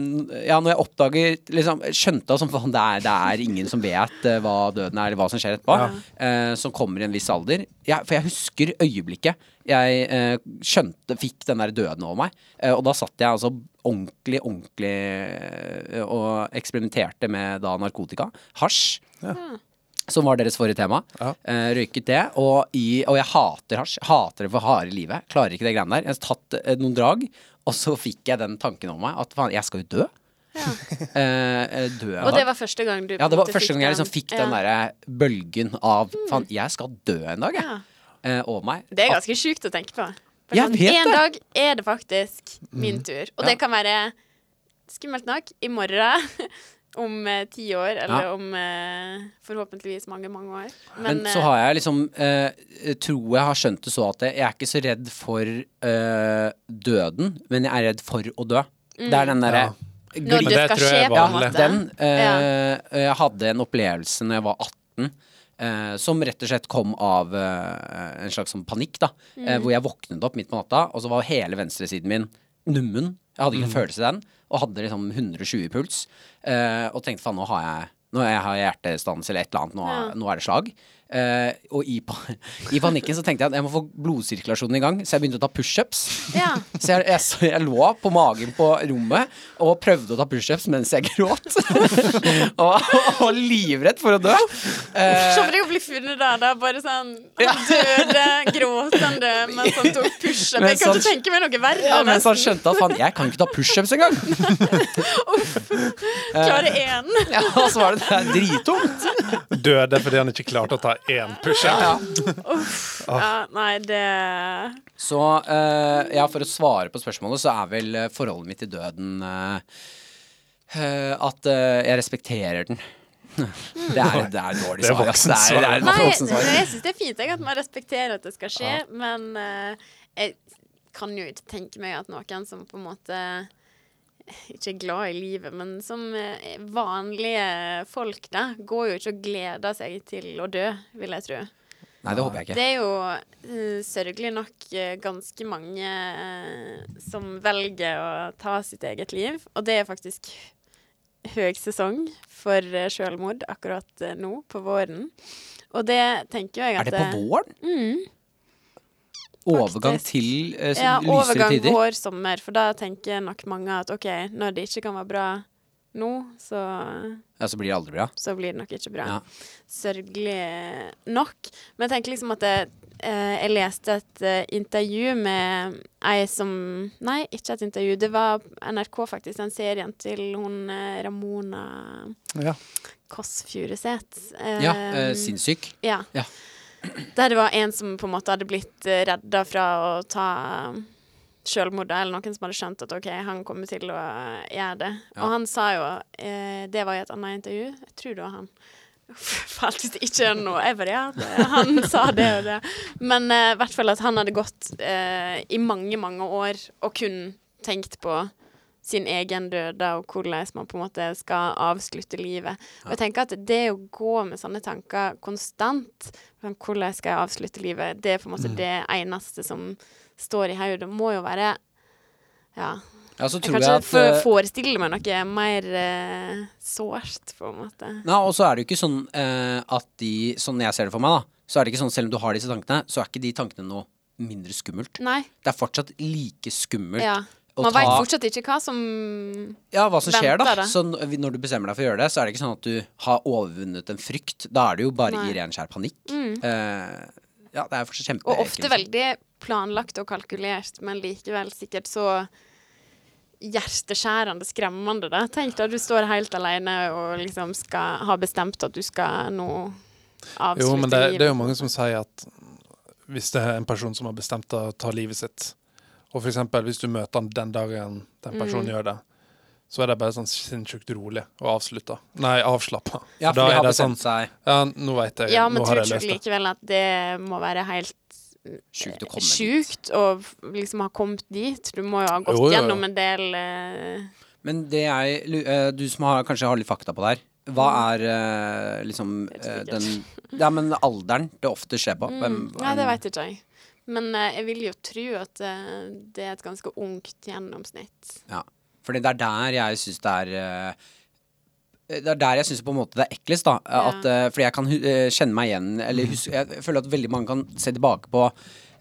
ja, når jeg oppdager liksom, Skjønte som faen det, det er ingen som vet hva døden er, eller hva som skjer etterpå. eh, som kommer i en viss alder. Ja, for jeg husker øyeblikket jeg eh, skjønte Fikk den der døden over meg. Eh, og da satt jeg altså ordentlig, ordentlig eh, og eksperimenterte med da narkotika. Hasj. Som var deres forrige tema. Ja. Eh, røyket det. Og, i, og jeg hater hasj. Hater det for harde livet. Klarer ikke det greiene der. Jeg har tatt eh, noen drag, og så fikk jeg den tanken om meg at faen, jeg skal jo dø. Ja. eh, dø Og det var første gang du Ja, det var første gang jeg liksom fikk den ja. derre bølgen av faen, jeg skal dø en dag, jeg. Ja. Eh, over meg. Det er ganske sjukt å tenke på. Jeg sånn, vet en det. dag er det faktisk min tur. Og Ja. det kan være skummelt nok i morgen. Om eh, ti år, eller Ja. om eh, forhåpentligvis mange, mange år. Men, Men, så eh, har jeg liksom eh, Tror jeg har skjønt det så at jeg er ikke så redd for eh, døden, men jeg er redd for å dø. Det er den derre Ja. Mm. Når det skal skje, på en måte. Den eh, Jeg hadde en opplevelse når jeg var 18. eh, som rett og slett kom av eh, en slags sånn panikk. da eh, Mm. Hvor jeg våknet opp midt på natta, og så var hele venstresiden min nummen. Jeg hadde ikke en følelse i den, og hadde liksom 120 i puls. eh, og tenkte faen, nå har jeg Nå har jeg hjertestans eller et eller annet. Nå, Ja. nå er det slag. Eh, og i, i panikken så tenkte jeg at jeg må få blodsirkulasjonen i gang, så jeg begynte å ta pushups. ja. Så jeg, jeg, jeg lå på magen på rommet og prøvde å ta pushups mens jeg gråt. og, og var livredd for å dø. Eh, Se for deg å bli funnet der, da. Bare sånn Ja. Døde gråtende mens han tok pushup. Men Jeg kan ikke tenke meg noe verre. ja, mens han skjønte at faen, jeg kan ikke ta pushups engang. Klare én. Ja, og så var det, det drittungt. Døde fordi han ikke klarte å ta én pushup. Ja, Ja, nei, det Så uh, ja, for å svare på spørsmålet, så er vel eh, forholdet mitt til døden eh, eh, at uh, jeg respekterer den. Det er, det er et dårlig Det er svar. ass. Det er, det er et Nei, voksen svar. jeg syns det er fint jeg, at man respekterer at det skal skje, men eh, jeg kan jo ikke tenke meg at noen som på en måte ikke glad i livet, men som eh, vanlige folk, da, går jo ikke og gleder seg til å dø, vil jeg tro. Nei, det håper jeg ikke. Det er jo uh, sørgelig nok uh, ganske mange uh, som velger å ta sitt eget liv, og det er faktisk høgsesong for uh, selvmord akkurat nå, på våren. Og det tenker jeg Er det på våren? Mm, Overgang Faktisk. til eh, så ja, lysere overgang tider? vår, sommer. For da tenker nok mange at OK, når det ikke kan være bra nå, så, Ja, så blir det aldri bra. så blir det nok ikke bra. Ja. Sørgelig nok. Men jeg tenker liksom at det, eh, jeg leste et eh, intervju med ei som Nei, ikke et intervju. Det var NRK, faktisk. Den serien til hun eh, Ramona Ja. Kåss Furuseth. Ja, eh, Um, sinnssyk. ja. Ja. Der det var en som på en måte hadde blitt eh, redda fra å ta sjølmord, eller noen som hadde skjønt at OK, han kommer til å eh, gjøre det. Ja. Og han sa jo eh, Det var i et annet intervju. Jeg tror det var han. Falt det ikke noe. Bare Ja, han sa det og det. Men eh, i hvert fall at han hadde gått eh, i mange, mange år og kun tenkt på sin egen død og hvordan man på en måte skal avslutte livet. Og jeg tenker at det å gå med sånne tanker konstant, sånn, hvordan skal jeg avslutte livet, det er på en måte det eneste som står i hodet. Det må jo være Ja. Ja, så Jeg kan ikke at for, eh, forestille meg noe mer eh, sårt, på en måte. Nei, og så er det jo ikke sånn eh, at de Sånn jeg ser det for meg, da, så er det ikke sånn selv om du har disse tankene, så er ikke de tankene noe mindre skummelt. Nei. Det er fortsatt like skummelt Ja. Å Man veit fortsatt ikke hva som Ja, hva som skjer, da. det. Så når du bestemmer deg for å gjøre det, så er det ikke sånn at du har overvunnet en frykt. Da er det jo bare Nei. i ren skjær panikk. Mm. Uh, ja, det er fortsatt kjempe Og ofte veldig planlagt og kalkulert, men likevel sikkert så hjerteskjærende skremmende, da. Tenk da du står helt alene og liksom skal ha bestemt at du skal nå avslutte livet. Jo, men det, livet. det er jo mange som sier at hvis det er en person som har bestemt å ta livet sitt, og eksempel hvis du møter han den dagen den personen Mm. gjør det, så er det bare sånn sinnssykt rolig og avslutta. Nei, avslappa. Ja, for de har bestemt seg Ja, nå veit jeg. Ja, men nå har tror jeg ikke du likevel at det må være helt sjukt å komme dit. sjukt å liksom ha kommet dit? Du må jo ha gått Jo, jo, jo. gjennom en del uh... Men det jeg eh, Du som har, kanskje har litt fakta på det her. Hva er eh, liksom eh, den Ja, men alderen det ofte skjer på? Hvem- mm, Nei, det veit ikke jeg. Men eh, jeg vil jo tro at eh, det er et ganske ungt gjennomsnitt. Ja. for det er der jeg syns det er eh, det er der jeg syns det er eklest. da at, eh, Fordi jeg kan kjenne meg igjen Eller huske, jeg føler at veldig mange kan se tilbake på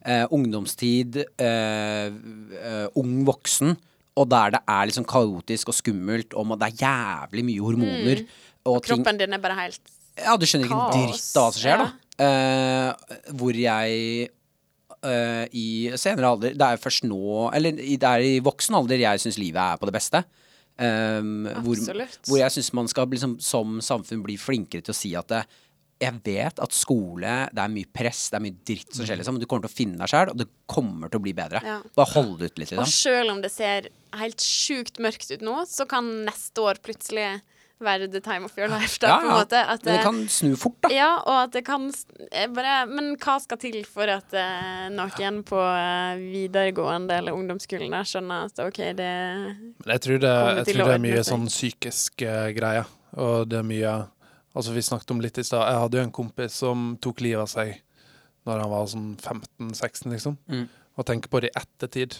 eh, ungdomstid, eh, ung voksen, og der det er liksom kaotisk og skummelt, og det er jævlig mye hormoner. Og og Kroppen din er bare helt ja, du skjønner ikke en dritt av hva som skjer, da. Eh, hvor jeg eh, i senere alder Det er først nå Eller det er i voksen alder jeg syns livet er på det beste. Um, hvor, hvor jeg syns man skal liksom, som samfunn bli flinkere til å si at det, jeg vet at skole, det er mye press, det er mye dritt som skjer, liksom. Men du kommer til å finne deg sjæl, og det kommer til å bli bedre. Ja. Bare hold det ut litt, Og liksom. sjøl om det ser helt sjukt mørkt ut nå, så kan neste år plutselig være the time of your life, da, Ja, på en måte. At Men det kan snu fort, da. Ja, og at det kan eh, bare Men hva skal til for at eh, noen på eh, videregående eller ungdomsskolen der skjønner at OK, det Men jeg tror det, jeg tror det er mye sånn psykisk uh, greie. Og det er mye Altså, vi snakket om litt i stad. Jeg hadde jo en kompis som tok livet av seg når han var sånn 15-16, liksom. Mm. Og tenker på det i ettertid.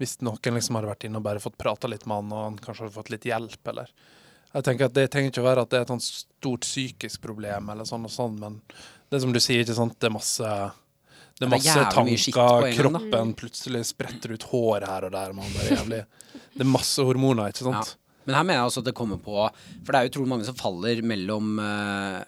Hvis noen liksom hadde vært inne og bare fått prata litt med han, og han kanskje hadde fått litt hjelp, eller Jeg tenker at Det trenger ikke å være at det er et stort psykisk problem, eller sånn og sånn, men det er som du sier, ikke sant, det er masse det er Det er masse mye skitt tanker, en gang, kroppen plutselig spretter ut hår her og der. Man bare er jævlig Det er masse hormoner, ikke sant? Men her mener jeg også at det kommer på For det er utrolig mange som faller mellom uh,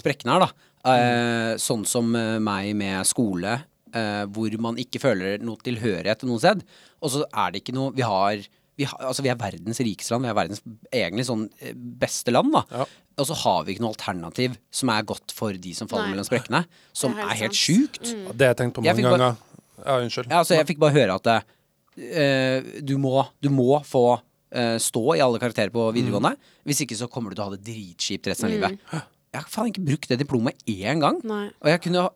sprekkene her, da. Eh, sånn som eh, meg med skole, hvor man ikke føler noe tilhørighet til noe sted. Og så er det ikke noe Vi har vi, har, altså vi er verdens rikeste land. Vi er verdens egentlig sånn eh, beste land, da. Ja. Og så har vi ikke noe alternativ som er godt for de som faller Nei. mellom sprekkene. Som Det er er helt helt, sjukt. Mm. Det har jeg tenkt på mange bare- ganger. Ja, unnskyld. Ja, altså, jeg fikk bare høre at uh, du, må, du må få uh, stå i alle karakterer på videregående. Hvis ikke så kommer du til å ha det dritkjipt resten av livet. Jeg har faen ikke brukt det diplomet én gang. Nei. Og jeg kunne,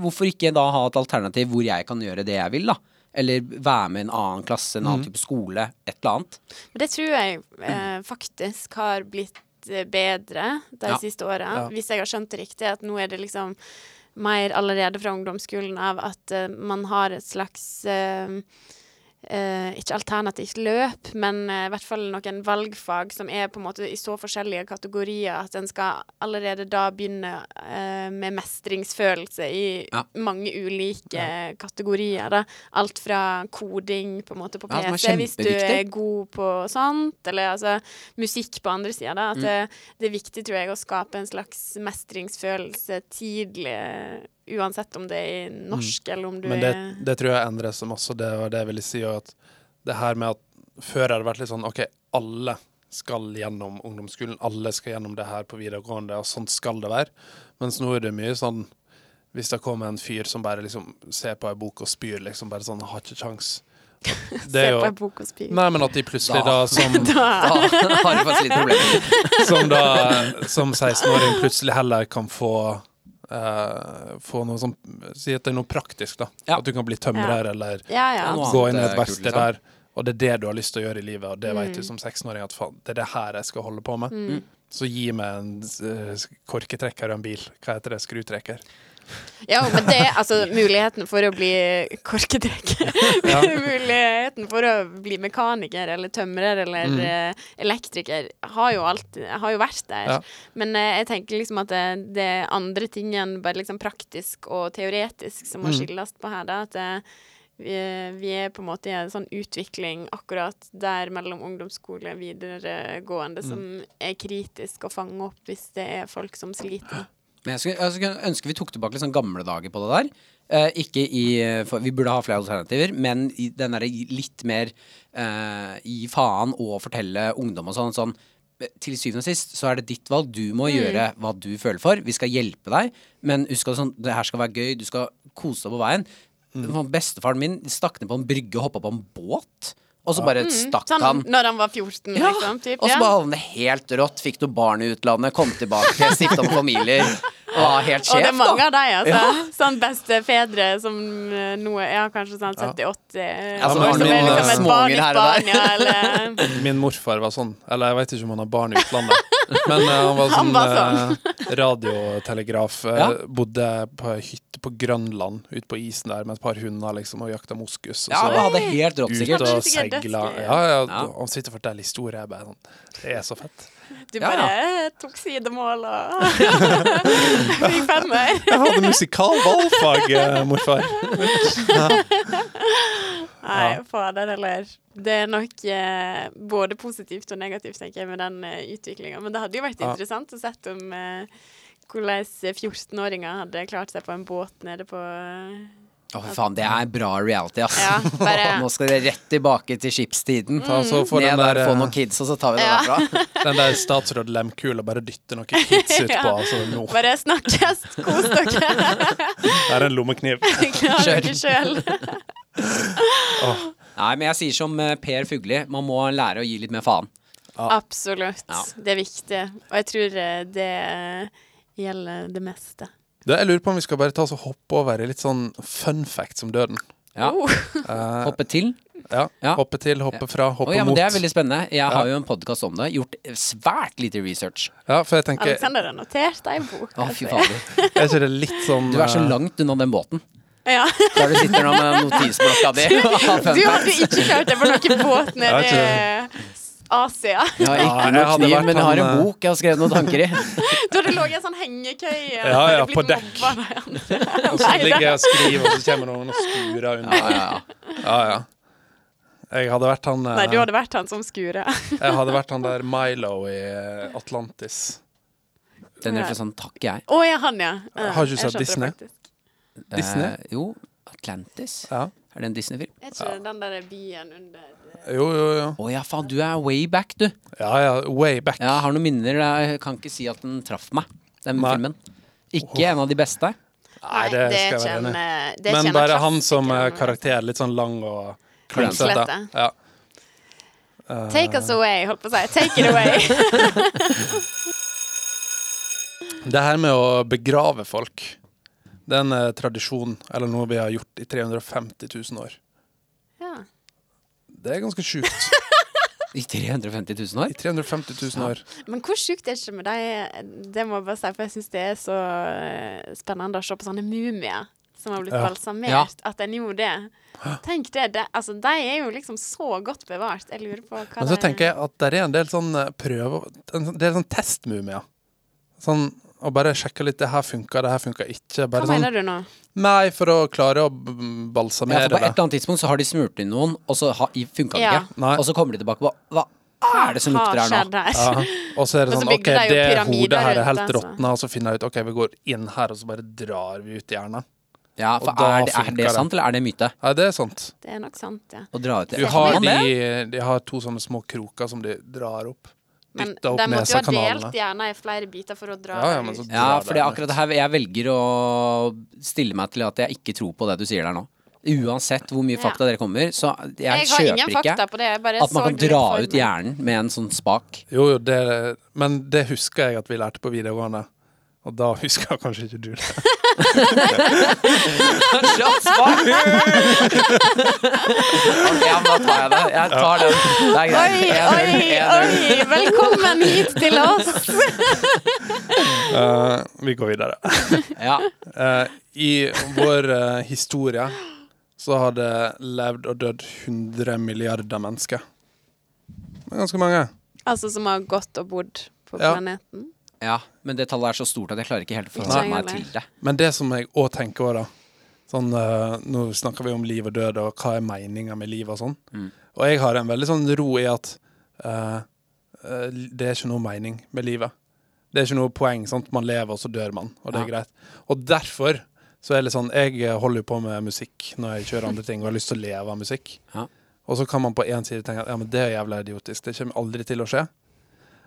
hvorfor ikke da ha et alternativ hvor jeg kan gjøre det jeg vil, da? Eller være med i en annen klasse, en annen type skole, et eller annet. Men det tror jeg eh, faktisk har blitt eh, bedre de Ja. siste åra. Ja. Hvis jeg har skjønt det riktig, at nå er det liksom mer allerede fra ungdomsskolen av at eh, man har et slags eh, eh, ikke alternativt løp, men eh, i hvert fall noen valgfag som er på en måte i så forskjellige kategorier at en skal allerede da begynne eh, med mestringsfølelse i Ja. mange ulike kategorier. Da. Alt fra koding på en måte på Ja, PC, hvis du er god på sånt, eller altså musikk på andre sida. At Mm. det, det er viktig, tror jeg, å skape en slags mestringsfølelse tidlig, uansett om det er i norsk eller om du Mm. Men det, er det tror jeg endrer seg masse. Det var det jeg ville si. At det her med at før har det vært litt sånn OK, alle skal gjennom ungdomsskolen. Alle skal gjennom det her på videregående, og sånn skal det være. Mens nå er det mye sånn Hvis det kommer en fyr som bare liksom ser på ei bok og spyr, liksom bare sånn Har ikke kjangs. Det Se er på ei bok og spy. Nei, men at de plutselig Da. da som Da har du faktisk litt problemer. som da som 16-åring plutselig heller kan få eh, få noe sånn Si at det er noe praktisk, da. Ja. At du kan bli tømrer eller Ja, ja. Ja, gå inn i et verksted liksom. der, og det er det du har lyst til å gjøre i livet, og det vet Mm. du som 16-åring at faen, det er det her jeg skal holde på med. Mm. Så gi meg en uh, korketrekker og en bil. Hva heter det? Skrutrekker. Ja, men det altså muligheten for å bli korkedrekker. muligheten for å bli mekaniker eller tømrer eller Mm. eh, elektriker har jo alltid har jo vært der. Ja. Men eh, jeg tenker liksom at det, det er andre ting enn bare liksom praktisk og teoretisk som må Mm. skilles på her. Da. At det, vi, vi er på en måte i en sånn utvikling akkurat der mellom ungdomsskole og videregående som er kritisk å fange opp hvis det er folk som sliter. Men jeg skulle, jeg skulle ønske vi tok tilbake litt sånn gamle dager på det der. Eh, ikke i for Vi burde ha flere alternativer, men i den derre litt mer eh, gi faen og fortelle ungdom og sånn sånn eh, til syvende og sist så er det ditt valg. Du må gjøre hva du føler for. Vi skal hjelpe deg, men husk at sånn, det her skal være gøy. Du skal kose deg på veien. Bestefaren min stakk ned på en brygge og hoppa på en båt. Og så bare stakk Sånn han. når han var 14, Ja, liksom. Typ, og så bare havnet helt rått. Fikk noen barn i utlandet, kom tilbake, stifta om familier. Og var helt Og det er mange da. av deg, altså. Sånn bestefedre som eh, nå er ja, kanskje sånn 70-80 Ja, som år, har som er liksom eh, et barn i småunger her og der. Spania, eller Min morfar var sånn. Eller jeg vet ikke om han har barn i utlandet. Men uh, han var sånn, sånn. Uh, radiotelegraf. eh, Ja. Bodde på ei hytte på Grønland, ute på isen der med et par hunder liksom, og jakta moskus. Og Ja, så hadde helt rått, ut sikkert. og Det er seila. Ja, ja, Ja. Han sitter og forteller historier. Jeg bare sånn Det er så fett. Du Ja, bare tok sidemål og fikk femmer. Jeg hadde musikal valgfag, eh, morfar. Nei, Ja. fader heller. Det er nok eh, både positivt og negativt, tenker jeg, med den eh, utviklinga. Men det hadde jo vært Ja. interessant å sett om eh, hvordan 14-åringer hadde klart seg på en båt nede på eh, Å, oh, faen, det er bra reality, ass. Ja, bare- Nå skal dere rett tilbake til skipstiden. Ta, så Ned den der, der, få eh, noen kids, og så tar vi det Ja. derfra. den der statsråd Lemkula bare dytter noen kids utpå. Ja. Altså, nå. Bare snakkes, kos dere. Det er en lommekniv. Kjør. dere sjøl. Nei, men jeg sier som eh, Per Fugli, man må lære å gi litt mer faen. Absolutt. Ja. Det er viktig. Og jeg tror eh, det gjelder det meste. Du, jeg lurer på om vi skal bare ta oss og hoppe over i litt sånn fun facts om døden. Ja. Oh. Eh, Hoppe til. ja. Ja. Hoppe til, hoppe fra, Å hoppe ja, men mot. det er veldig spennende. Jeg Ja. har jo en podkast om det. Gjort svært lite research. Ja, for jeg tenker Alexander har notert deg i bok. Å, fy altså. fader. Er ikke det litt sånn Du er så eh, langt unna den båten. Ja. Der du sitter nå med notisblokka di. og har fun Du hadde ikke kjørt deg på noen båt Jeg nede vet Asia. Jeg har Ja, ikke jeg noe hadde kniv, vært men jeg har en han, eh, bok jeg har skrevet noen tanker i. Du hadde ligget i en sånn hengekøye. Ja, ja, Hadde blitt på dekk. mobba av de andre. Og så Nei, ligger jeg og skriver, og så kommer noen og skurer. Ja, ja, ja. Ja, ja. Jeg hadde vært han eh, Nei, du hadde vært han som skurer. Jeg hadde vært han der Milo i eh, Atlantis. Den referansen takker jeg. Å ja, han, ja. ja. Har ikke du jeg sett skjønte det Disney? faktisk. Disney? Eh, jo, Atlantis. Ja. Er det en Disney-film? Er ikke det den der byen under Jo, jo, jo. Å ja, faen, du er way back, du. Ja, ja. Way back. Jeg har noen minner. Jeg kan ikke si at den traff meg, den Nei. filmen. Ikke en av de beste. Nei, det det skal jeg være en, enig i. eh, det er Men bare han som eh, karakter. Litt sånn lang og Klønete. klønete. Ja. Take us away, holdt på å si. Take it away. Det her med å begrave folk, det er en eh, tradisjon, eller noe vi har gjort i 350 000 år. ja. Det er ganske sjukt. I 350 000 år? I 350 000 år. Men hvor sjukt er det ikke med deg? Det må jeg bare si, for jeg syns det er så eh, spennende å se på sånne mumier som har blitt Ja. balsamert, at en gjorde det. Tenk det, det. Altså, de er jo liksom så godt bevart. Jeg lurer på hva Men så det- tenker jeg at det er en del sånn eh, prøver en- er sånn testmumier. Sånn å bare sjekke litt Det her funka, det her funka ikke. Hva sånn mener du nå? Nei, for å klare å Ja, balsamere for på et eller annet tidspunkt så har de smurt inn noen, og så funka det Ja. ikke. Nei. Og så kommer de tilbake på Hva er det som lukter her nå? Ja. Og så er det sånn OK, det hodet her er helt det, råtna, og så finner jeg ut OK, vi går inn her, og så bare drar vi ut hjernen. Ja, for er det, er det det. sant, eller er det myte? Ja, det er sant. Det er nok sant, ja. Å dra ut Du har de, de har to sånne små kroker som de drar opp. Men Dytta opp de måtte jo ha delt hjernen i flere biter for å dra Ja, ja, men så ut. Ja, for det er akkurat det her Jeg velger å stille meg til at jeg ikke tror på det du sier der nå. Uansett hvor mye Ja. fakta dere kommer, så jeg, Jeg har kjøper ingen ikke fakta på det. At man kan dra ut hjernen med en sånn spak. Jo, jo, det Men det husker jeg at vi lærte på videregående. Og da husker kanskje ikke du det. Kjapt svar! ok, ja, men da tar jeg det. Jeg tar den. Det er Oi, greit. oi, 1-0, 1-0. oi! Velkommen hit til oss! uh, vi går videre. Ja. Uh, I vår uh, historie så har det levd og dødd 100 milliarder mennesker. Det er ganske mange. Altså som har gått og bodd på Ja. planeten. ja, men det tallet er så stort at jeg klarer ikke helt å forholde meg heller. til det. Men det som jeg òg tenker over, da sånn, uh, Nå snakker vi om liv og død, og hva er meninga med livet og sånn. Mm. Og jeg har en veldig sånn ro i at uh, uh, det er ikke noe mening med livet. Det er ikke noe poeng. sant? Man lever, og så dør man, og det er Ja. greit. Og derfor så er det sånn Jeg holder jo på med musikk når jeg kjører andre ting, og har lyst til å leve av musikk. Ja. Og så kan man på én side tenke at ja, men det er jævla idiotisk. Det kommer aldri til å skje.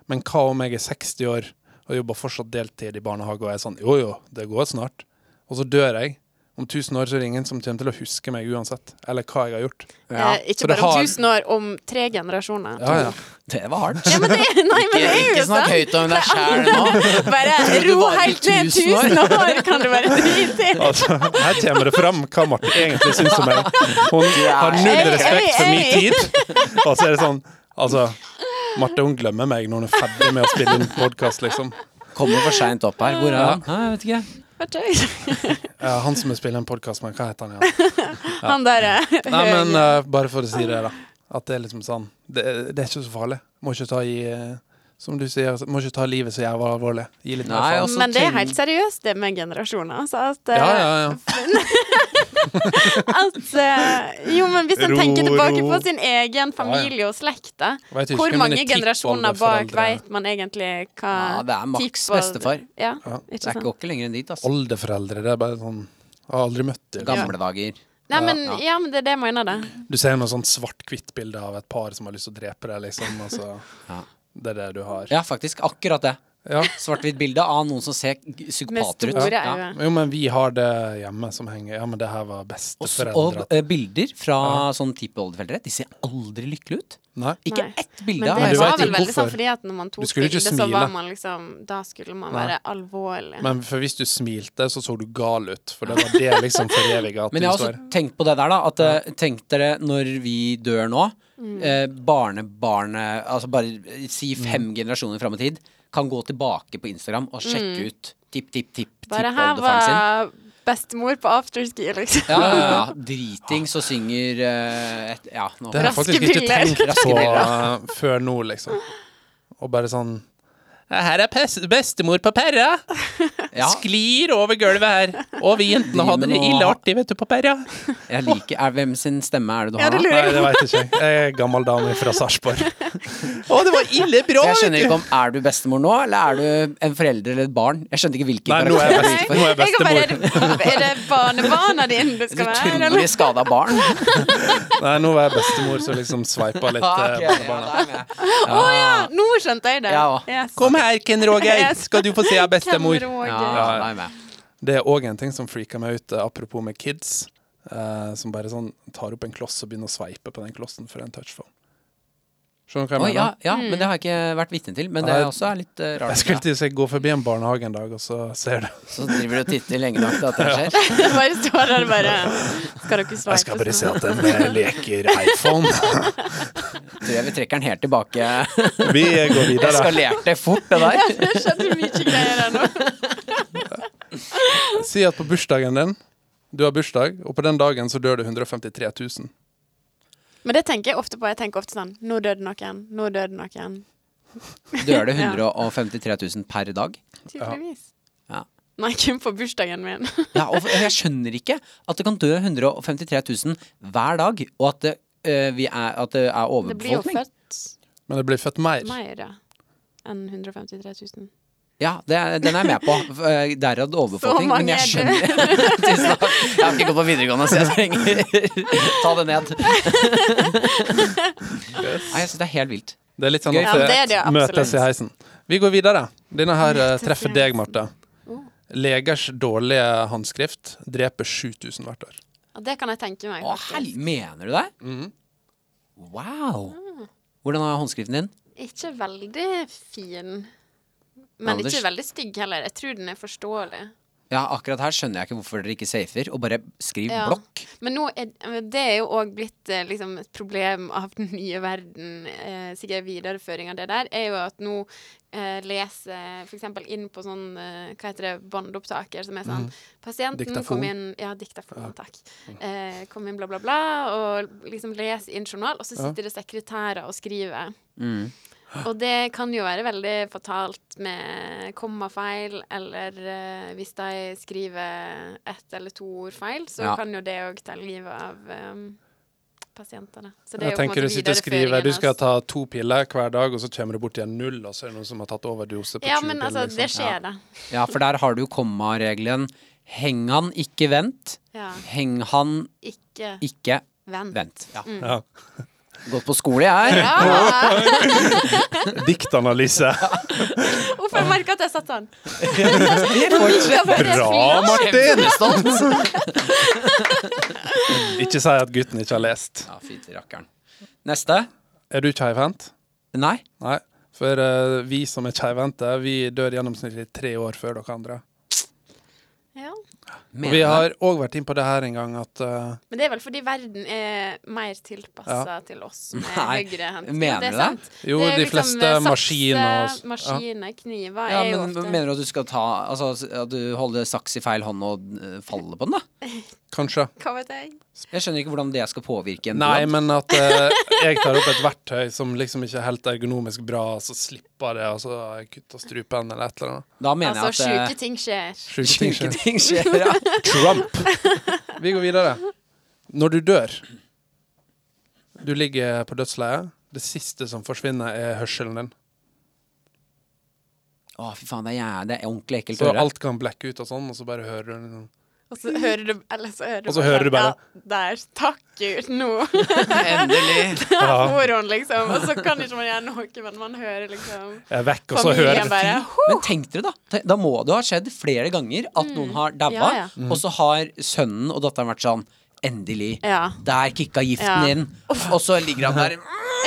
Men hva om jeg er 60 år og jobber fortsatt deltid i barnehage og er sånn Jo, jo, det går snart. Og så dør jeg. Om 1000 år så er det ingen som kommer til å huske meg uansett. Eller hva jeg har gjort. Ja. Eh, ikke Så det bare om har- år, om tre generasjoner. Ja, ja. Det var hardt. Ja, men det, nei, men det er Ikke, ikke snakk høyt om deg sjæl nå. Bare ro helt ned 1000 år. år, kan du bare drite i. Altså, her kommer det fram hva Marte egentlig syns om meg. Hun har null respekt for min tid. Og så er det sånn Altså, Marte hun glemmer meg når hun er ferdig med å spille inn podkast, liksom. Kommer for seint opp her. Hvor er han? Ja, jeg vet ikke. Ja, han som spiller en podkast med, hva heter han igjen? Han der ja. Nei, men eh, bare for å si det, da. At det er liksom sånn Det, det er ikke så farlig. Må ikke ta i eh, Som du sier, må ikke ta livet så jævla alvorlig. Gi litt Nei, altså, Men det er helt seriøst, det med generasjoner. Altså at, Ja, ja, ja. at eh, Jo, men hvis en tenker tilbake ro. på sin egen familie og slekt, da. Ikke Hvor mange generasjoner bak vet man egentlig hva Ja, det er maks bestefar. Ja, Ja. ikke Det er ikke ikke lenger enn dit, altså. Oldeforeldre, det er bare sånn Jeg har aldri møtt dem. Gamle dager. Nei, men, Ja. ja, men det er det jeg mener, det. Du ser noe sånn svart-hvitt-bilde av et par som har lyst til å drepe deg, liksom. Altså, Ja. Det er det du har. Ja, faktisk. Akkurat det. Ja. Svart-hvitt bilde av noen som ser psykopater ut. Ja. Ja. Jo, men vi har det hjemme som henger Ja, men det her var besteforeldre. og eh, bilder fra sånn type oldeforeldre, de ser aldri lykkelige ut. Nei. Ikke ett bilde Men det du var vel veldig sånn fordi at når man tok bilde, så var man liksom Da skulle man Nei. være alvorlig. Men for hvis du smilte, så så du gal ut. For det var det liksom foreviga at Men du jeg har også tenkt på det der, da. At eh, Tenk dere når vi dør nå. Mm. Eh, barnebarnet Altså bare si fem generasjoner fram i tid. Kan gå tilbake på Instagram og sjekke ut tipp, tipp, tipp, Mm. Bare her sin. var bestemor på afterski, liksom. Ja, ja, ja. Dritings og synger uh, et, Ja, nå Det har jeg faktisk ikke tenkt Raske på før nå, liksom. Og bare sånn Her er bestemor på perra. Ja. Sklir over gulvet her. Og vi jentene hadde det ille artig, vet du, på perra. Jeg liker er, Hvem sin stemme er det du Ja, har det lurer Nei, det veit ikke jeg. Jeg er gammel dame fra Sarpsborg. Å, det var ille bra! Jeg skjønner ikke om Er du bestemor nå, eller er du en forelder eller et barn? Jeg skjønte ikke hvilken Nei, nå er jeg best- nå er jeg Jeg bare, er, bestemor. det, er det barnebarna dine du skal være? eller? utrolig skada barn. Nei, nå var jeg bestemor som liksom sveipa litt. Ah, okay, barnebarna. Å ja, jeg ja! Nå skjønte jeg det. Ja. Yes. Kom her, Ken Roger, skal du få se av bestemor. Ja. Det er òg en ting som freaker meg ut, eh, apropos med kids. Uh, som bare sånn tar opp en kloss og begynner å sveipe på den klossen for en touchphone. Skjønner du hva jeg ja, mener? ja, men det har jeg ikke vært vitne til. Men det er også er litt eh, Jeg skulle til å si gå forbi en barnehage en dag, og så ser du. Så driver du og titter lenge nok til at det skjer. bare står der og bare Skal dere sveipe Jeg skal bare se sånn? at den eh, leker iPhone. Tror jeg vi trekker den helt tilbake. Vi går videre. Eskalerte fort, det der. Det skjedde mye greier her nå. Si at på bursdagen din Du har bursdag, og på den dagen så dør det 153 000. Men det tenker jeg ofte på. Jeg tenker ofte sånn Nå døde noen. Nå døde noen. Dør det 153 000 per dag? Tydeligvis. Ja. Nei, kun på bursdagen min. Ja, og jeg skjønner ikke at det kan dø 153 000 hver dag, og at det, vi er, at det er Det blir jo født Men det blir født mer. mer, ja. Enn 153 000. Ja, det den er jeg med på. Derad Derav det overbefolkning. Så Men jeg skjønner Tusen takk. Jeg har ikke gått på videregående, så jeg trenger ta det ned. Nei, jeg syns det er helt vilt. Det er litt sånn at Ja, det det møtes i heisen. Vi går videre. Denne her eh, treffer deg. Marte. Oh. Legers dårlige håndskrift dreper 7000 hvert år. Det kan jeg tenke meg. Å, hel, mener du det? Mhm. Wow. Hvordan er håndskriften din? Ikke veldig fin. Men Anders? ikke veldig stygg heller. Jeg tror den er forståelig. Ja, akkurat her skjønner jeg ikke hvorfor dere ikke safer, og bare skriv Ja. blokk. Men nå er, det er jo òg blitt eh, liksom et problem av den nye verden, eh, sikkert videreføring av det der, er jo at nå eh, leser f.eks. inn på sånn eh, hva heter det, båndopptaker som er sånn Pasienten Diktafon. kom inn Ja, diktafon, takk. Eh, kom inn, bla, bla, bla, og liksom leser inn journal, og så Ja. sitter det sekretærer og skriver. Mm. Og det kan jo være veldig fatalt med kommafeil, eller uh, hvis de skriver ett eller to ord feil, så Ja. kan jo det òg ta livet av um, pasientene. Så det er jo på en tenker du sitter og skriver du skal ta to piller hver dag, og så kommer du bort igjen null, og så er det noen som har tatt overdose på Ja, 20 men altså, altså, det liksom. skjer, da. Ja, for der har du kommaregelen. Heng han, ikke vent. Ja. Heng han, Ikke ikke vent. vent. Ja. Ja. Gått på skole, jeg. Ja! Diktanalyse. Hvorfor jeg merka at jeg satt sånn. Bra, Martin! Ikke si at gutten ikke har lest. Ja, fint rakkeren. Neste. Er du keivhendt? Nei. Nei. For uh, vi som er keivhendte, vi dør gjennomsnittlig tre år før dere andre. Ja. Og vi har òg vært inn på det her en gang at uh, Men det er vel fordi verden er mer tilpassa til oss med Nei, høyrehendt. mener det du er det? sant. Jo, Det er de liksom, fleste eh, maskiner og- Maskiner, kniver, Ja, er jo men ofte Mener du at du skal ta Altså at du holder saks i feil hånd og uh, faller på den, da? Kanskje. Hva vet jeg? Jeg skjønner ikke hvordan det skal påvirke en Nei, men at eh, jeg tar opp et verktøy som liksom ikke er helt ergonomisk bra, så slipper det, og så har jeg kutta strupen eller et eller annet. Da mener Altså, jeg at sjuke ting skjer. Sjuke ting Sjuke skjer. ting skjer. Ja. Trump. Vi går videre. Når du dør Du ligger på dødsleiet. Det siste som forsvinner, er hørselen din. Å, fy faen, det er, jæ- det er ordentlig ekkelt Så å høre. alt kan blekke ut og sånn, og så bare hører du liksom Og så hører du Eller så hører du så hører du bare- Ja, der. Takk Gud, nå Endelig. Får hun, liksom. Og så kan ikke man gjøre noe, men man hører liksom jeg er vekk, og så hører du bare Men tenk dere, da. Da må det ha skjedd flere ganger at noen har daua, Ja, ja. og så har sønnen og datteren vært sånn Endelig. Ja. Der kicka giften Ja. inn. Og så ligger han der.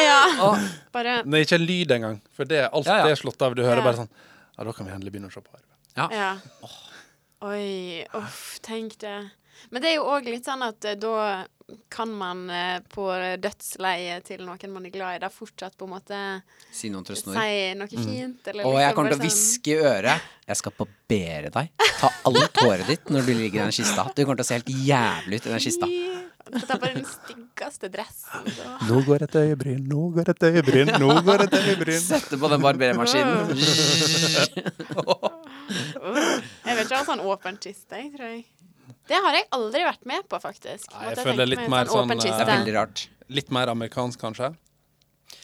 ja. Og, Bare Det er ikke en lyd engang, for det, alt Ja, ja. det er slått av. Du hører Ja. bare sånn Ja, da kan vi endelig begynne å se på arven. ja. Oi, uff, tenk det. Men det er jo òg litt sånn at eh, da kan man eh, på dødsleiet til noen man er glad i, da fortsatt på en måte Si noen trøstende ord. si noe fint, eller Og jeg kommer til å sånn- hviske i øret. Jeg skal barbere deg. Ta alt håret ditt når du ligger i den kista. Du kommer til å se helt jævlig ut i den kista. Få ta på den styggeste dressen. Så. Nå går et øyebryn, nå går et øyebryn, nå går et øyebryn. Sette på den barbermaskinen. Jeg vil ikke ha sånn åpen kiste, jeg, tror jeg. Det har jeg aldri vært med på, faktisk. Nei, jeg føler litt mer sånn, sånn eh, Det er veldig rart. Litt mer amerikansk, kanskje.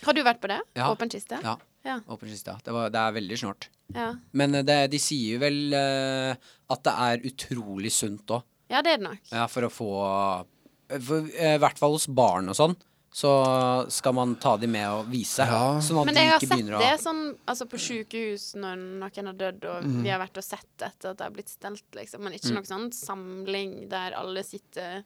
Har du vært på det? Ja. Åpen kiste? Ja. Ja. Åpen kiste, ja. Det, var, det er veldig snålt. ja. Men eh, det, de sier jo vel uh, at det er utrolig sunt òg. Ja, det er det nok. Ja, for å få for, eh, I hvert fall hos barn og sånn, så skal man ta de med og vise. Ja. Sånn at Men de jeg har ikke sett begynner det sånn altså på sykehus når noen har dødd, og Mhm. vi har vært og sett etter at det har blitt stelt, liksom. Men Mm. ikke noe sånn samling der alle sitter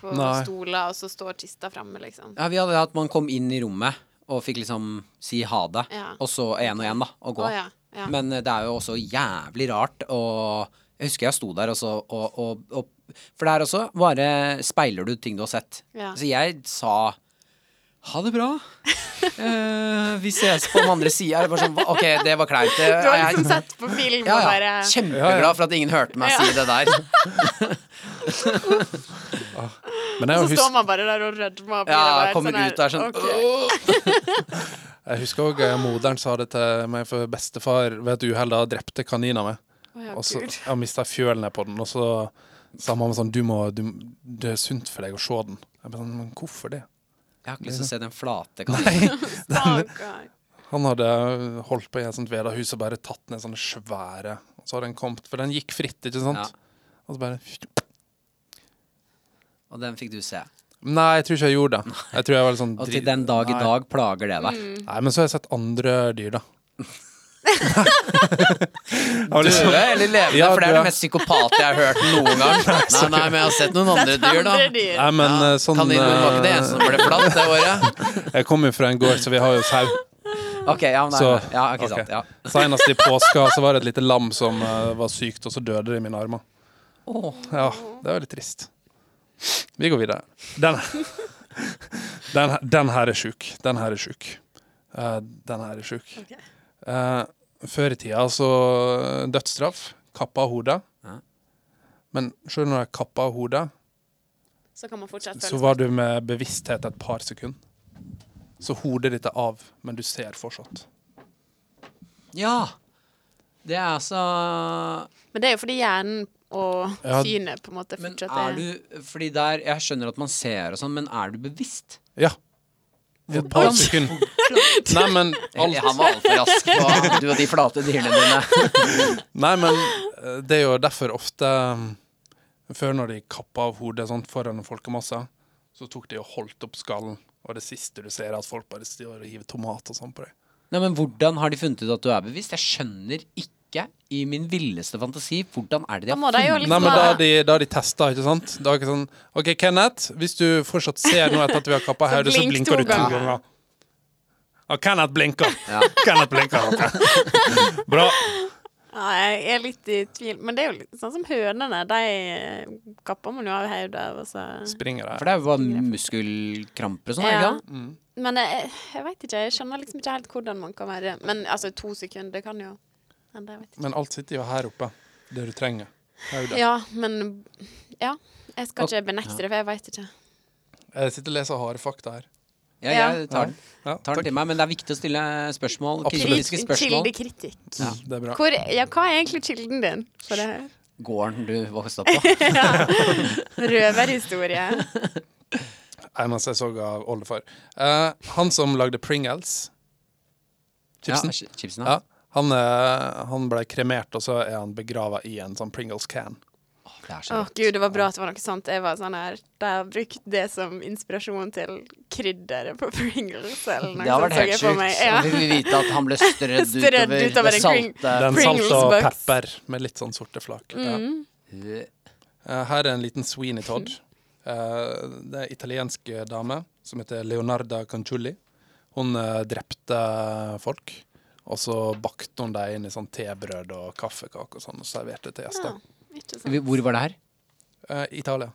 på Nei. stoler, og så står kista framme, liksom. Ja, vi hadde det at man kom inn i rommet og fikk liksom si ha det, Ja. og så én og én, da, og gå. Å, ja. Ja. Men eh, det er jo også jævlig rart og Jeg husker jeg sto der også og, og, og For der også bare speiler du ting du har sett. Ja. Så jeg sa ha det bra. uh, vi ses på den andre sida. Sånn, OK, det var kleint. Du har liksom sett på film ja, og ja. bare Kjempeglad for at ingen hørte meg Ja. si det der. Men jeg Så står man bare der og rødmer. Ja, kommer sånn ut der sånn okay. Jeg husker også eh, moderen sa det til meg, for bestefar ved et uhell da drepte kanina mi. Ja, Og så jeg mista fjølen ned på den, og så sa mamma sånn du må, du, Det er sunt for deg å se den. Jeg bare sånn, Men hvorfor det? Jeg har ikke lyst til å se den flate kaninen. Han hadde holdt på i et sånt vedahus og bare tatt ned sånne svære Og så har den kommet, for den gikk fritt, ikke sant? Ja. Og så bare Og den fikk du se. Nei, jeg tror ikke jeg gjorde det. Jeg jeg var sånn Og til den dag i dag plager det deg. Nei, men så har jeg sett andre dyr, da. Liksom- Døde eller levende? Ja, for det er det mest psykopat jeg har hørt noen gang. Nei, nei, men jeg har sett noen andre dyr, da. Nei, men Ja, eh, sånn Kaninen var ikke det eh, eneste som ble flatt det året. Jeg kommer jo fra en gård, så vi har jo sau. Ok, ja, Så- ja, okay, okay. sant. Ja. Senest i påska så var det et lite lam som uh, var sykt, og så døde det i mine armer. Oh. Ja, det var litt trist. Vi går videre. Den, den, den her er sjuk. Den her er sjuk. Uh, den her er sjuk. Ok. Eh, før i tida så dødsstraff. Kappa av hodet. Ja. Men selv når jeg kappa av hodet, Så kan man fortsatt så var du med bevissthet et par sekunder. Så hodet ditt er av, men du ser fortsatt. ja. Det er altså Men det er jo fordi hjernen og Ja, synet på en måte Men er du Fordi der Jeg skjønner at man ser og sånn, men er du bevisst? Ja. Et par sekunder. Nei, men alt Han var altfor rask på du og de flate dyrene dine. Nei, men eh, det er jo derfor ofte mm, Før når de kappa av hodet sånn, foran en folkemasse, så tok de og holdt opp skallen. Og det siste du ser, er at folk bare står og hiver tomat og sånn på deg. Nei, men Hvordan har de funnet ut at du er bevisst? Jeg skjønner ikke i min villeste fantasi hvordan er det de har funnet liksom Nei, men da har de, da de testa, ikke sant? Da er ikke sånn OK, Kenneth, hvis du fortsatt ser noe etter at vi har kappa hodet, så blink blinker du to ganger. ganger. Ja, Kenneth blinker. Ja. Kenneth blinker. Okay. Bra. Ja, jeg er litt i tvil. Men det er jo litt sånn som hønene. De kapper man jo av hodet. og så- Springer For det er jo bare muskelkramper og sånn, Ja. ikke sant? Mm. Men jeg, jeg veit ikke. Jeg skjønner liksom ikke helt hvordan man kan være Men altså, to sekunder kan jo Ikke. Men alt sitter jo her oppe. Det du trenger. Hodet. Ja, men Ja. Jeg skal ikke benekte det, for jeg veit ikke. Jeg sitter og leser harde fakta her. Ja, Ja. jeg tar den, Ja, tar den til meg, men det er viktig å stille spørsmål. Kritiske spørsmål. Kildekritikk. Ja. Det er bra. Hvor, ja, hva er egentlig kilden din for det her? Gården du vokste opp på. Røverhistorie. eneste jeg så av oldefar. Uh, han som lagde Pringles, Ja, chipsen, Ja, chipsen, ja, han, eh, han ble kremert, og så er han begrava i en sånn Pringles-can. Åh, Det er så Å oh, gud, det var bra at det var noe sånt. Jeg var sånn her De har brukt det som inspirasjon til krydderet på Pringles. Eller noe Det har vært helt sjukt. meg. Ja. vi vil vite at han ble strødd Strødd utover, utover det salte Den salt og pepper med litt sånn sorte flak. Mm. Ja. her er en liten Sweeney Todd. Eh, det er en italiensk dame som heter Leonarda Canciulli. Hun eh, drepte folk. Og så bakte hun dem inn i sånn tebrød og kaffekake og sånn, og serverte til Ja, gjester. Ja. Hvor var det her? Eh, Italia.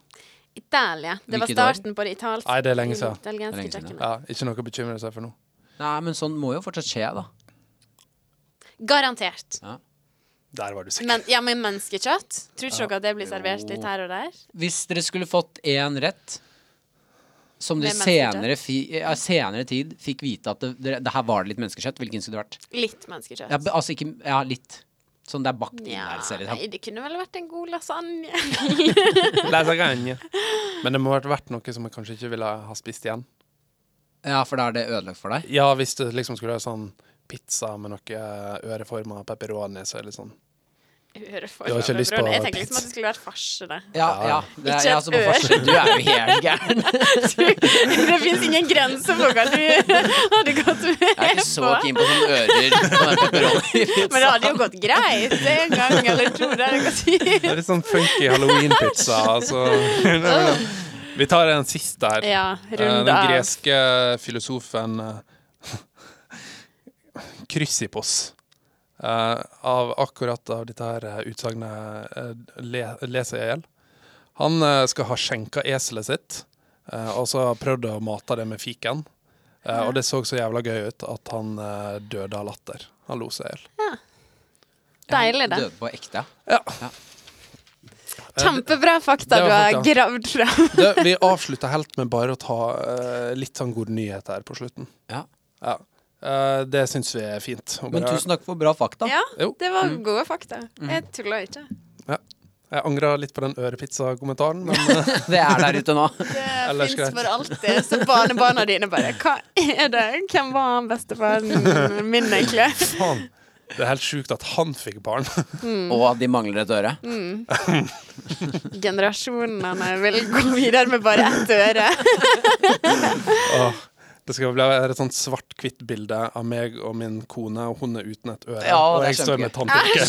Italia. Det var starten dag? på det italske Nei, det er lenge siden. Det er lenge siden, ja. Ja, ikke noe å bekymre seg for nå. Nei, men sånn må jo fortsatt skje, da. Garantert. Der var du sikker. Men, ja, men menneskekjøtt? Tror ikke Ja. dere at det blir servert litt her og der? Hvis dere skulle fått én rett som du senere, fi, ja, senere tid fikk vite at det, det, det her var det litt menneskekjøtt, hvilken skulle det vært? Litt menneskekjøtt. Ja, altså ikke Ja, litt. Sånn det er bakt inn Ja, der nei, det kunne vel vært en god lasagne. Lasagne. Men det må ha vært noe som jeg kanskje ikke ville ha spist igjen. Ja, for da er det ødelagt for deg? Ja, hvis det liksom skulle være sånn pizza med noe øreforma pepperoni, så er sånn Du har ikke lyst på Jeg tenker liksom at det skulle vært farse, det. Ja, Ja. Det er, Ikke et altså, øre. forskjell, du er jo helt gæren. det fins ingen grenser for hva du hadde gått med på. Jeg er ikke så keen på sånne ører på den pepperoni. Men det hadde jo gått greit en gang eller to. Det hadde gått Det er litt sånn funky halloween-pizza. Altså. Vi tar en siste her. Ja, Eh, Den greske filosofen eh, Kryssipos. Eh, av akkurat av dette her eh, utsagnet eh, le, leser jeg i hjel. Han skal ha skjenka eselet sitt, eh, og så har prøvd å mate det med fiken. Ja. og det så så jævla gøy ut at han døde av latter. Han lo seg i hjel. Deilig, det. Døde på ekte. Ja. Kjempebra fakta du har gravd fram. Det, vi avslutter helt med bare å ta uh, litt sånn god nyhet her på slutten. Ja. Ja. Eh, det syns vi er fint. å Men bare- tusen takk for bra fakta. Ja, Jo. det var gode fakta. Jeg tulla ikke. Jeg angra litt på den ørepizza-kommentaren, men eh, Det er der ute nå. Det fins for alltid. Så barnebarna dine bare Hva er det? Hvem var han bestefaren min, egentlig? faen. Det er helt sjukt at han fikk barn. Og de mangler et øre. Generasjonene vil gå videre med bare ett øre. Åh, Det skal være et sånt svart-hvitt bilde av meg og min kone, og hun er uten et øre. Ja, og jeg står med tannpirker.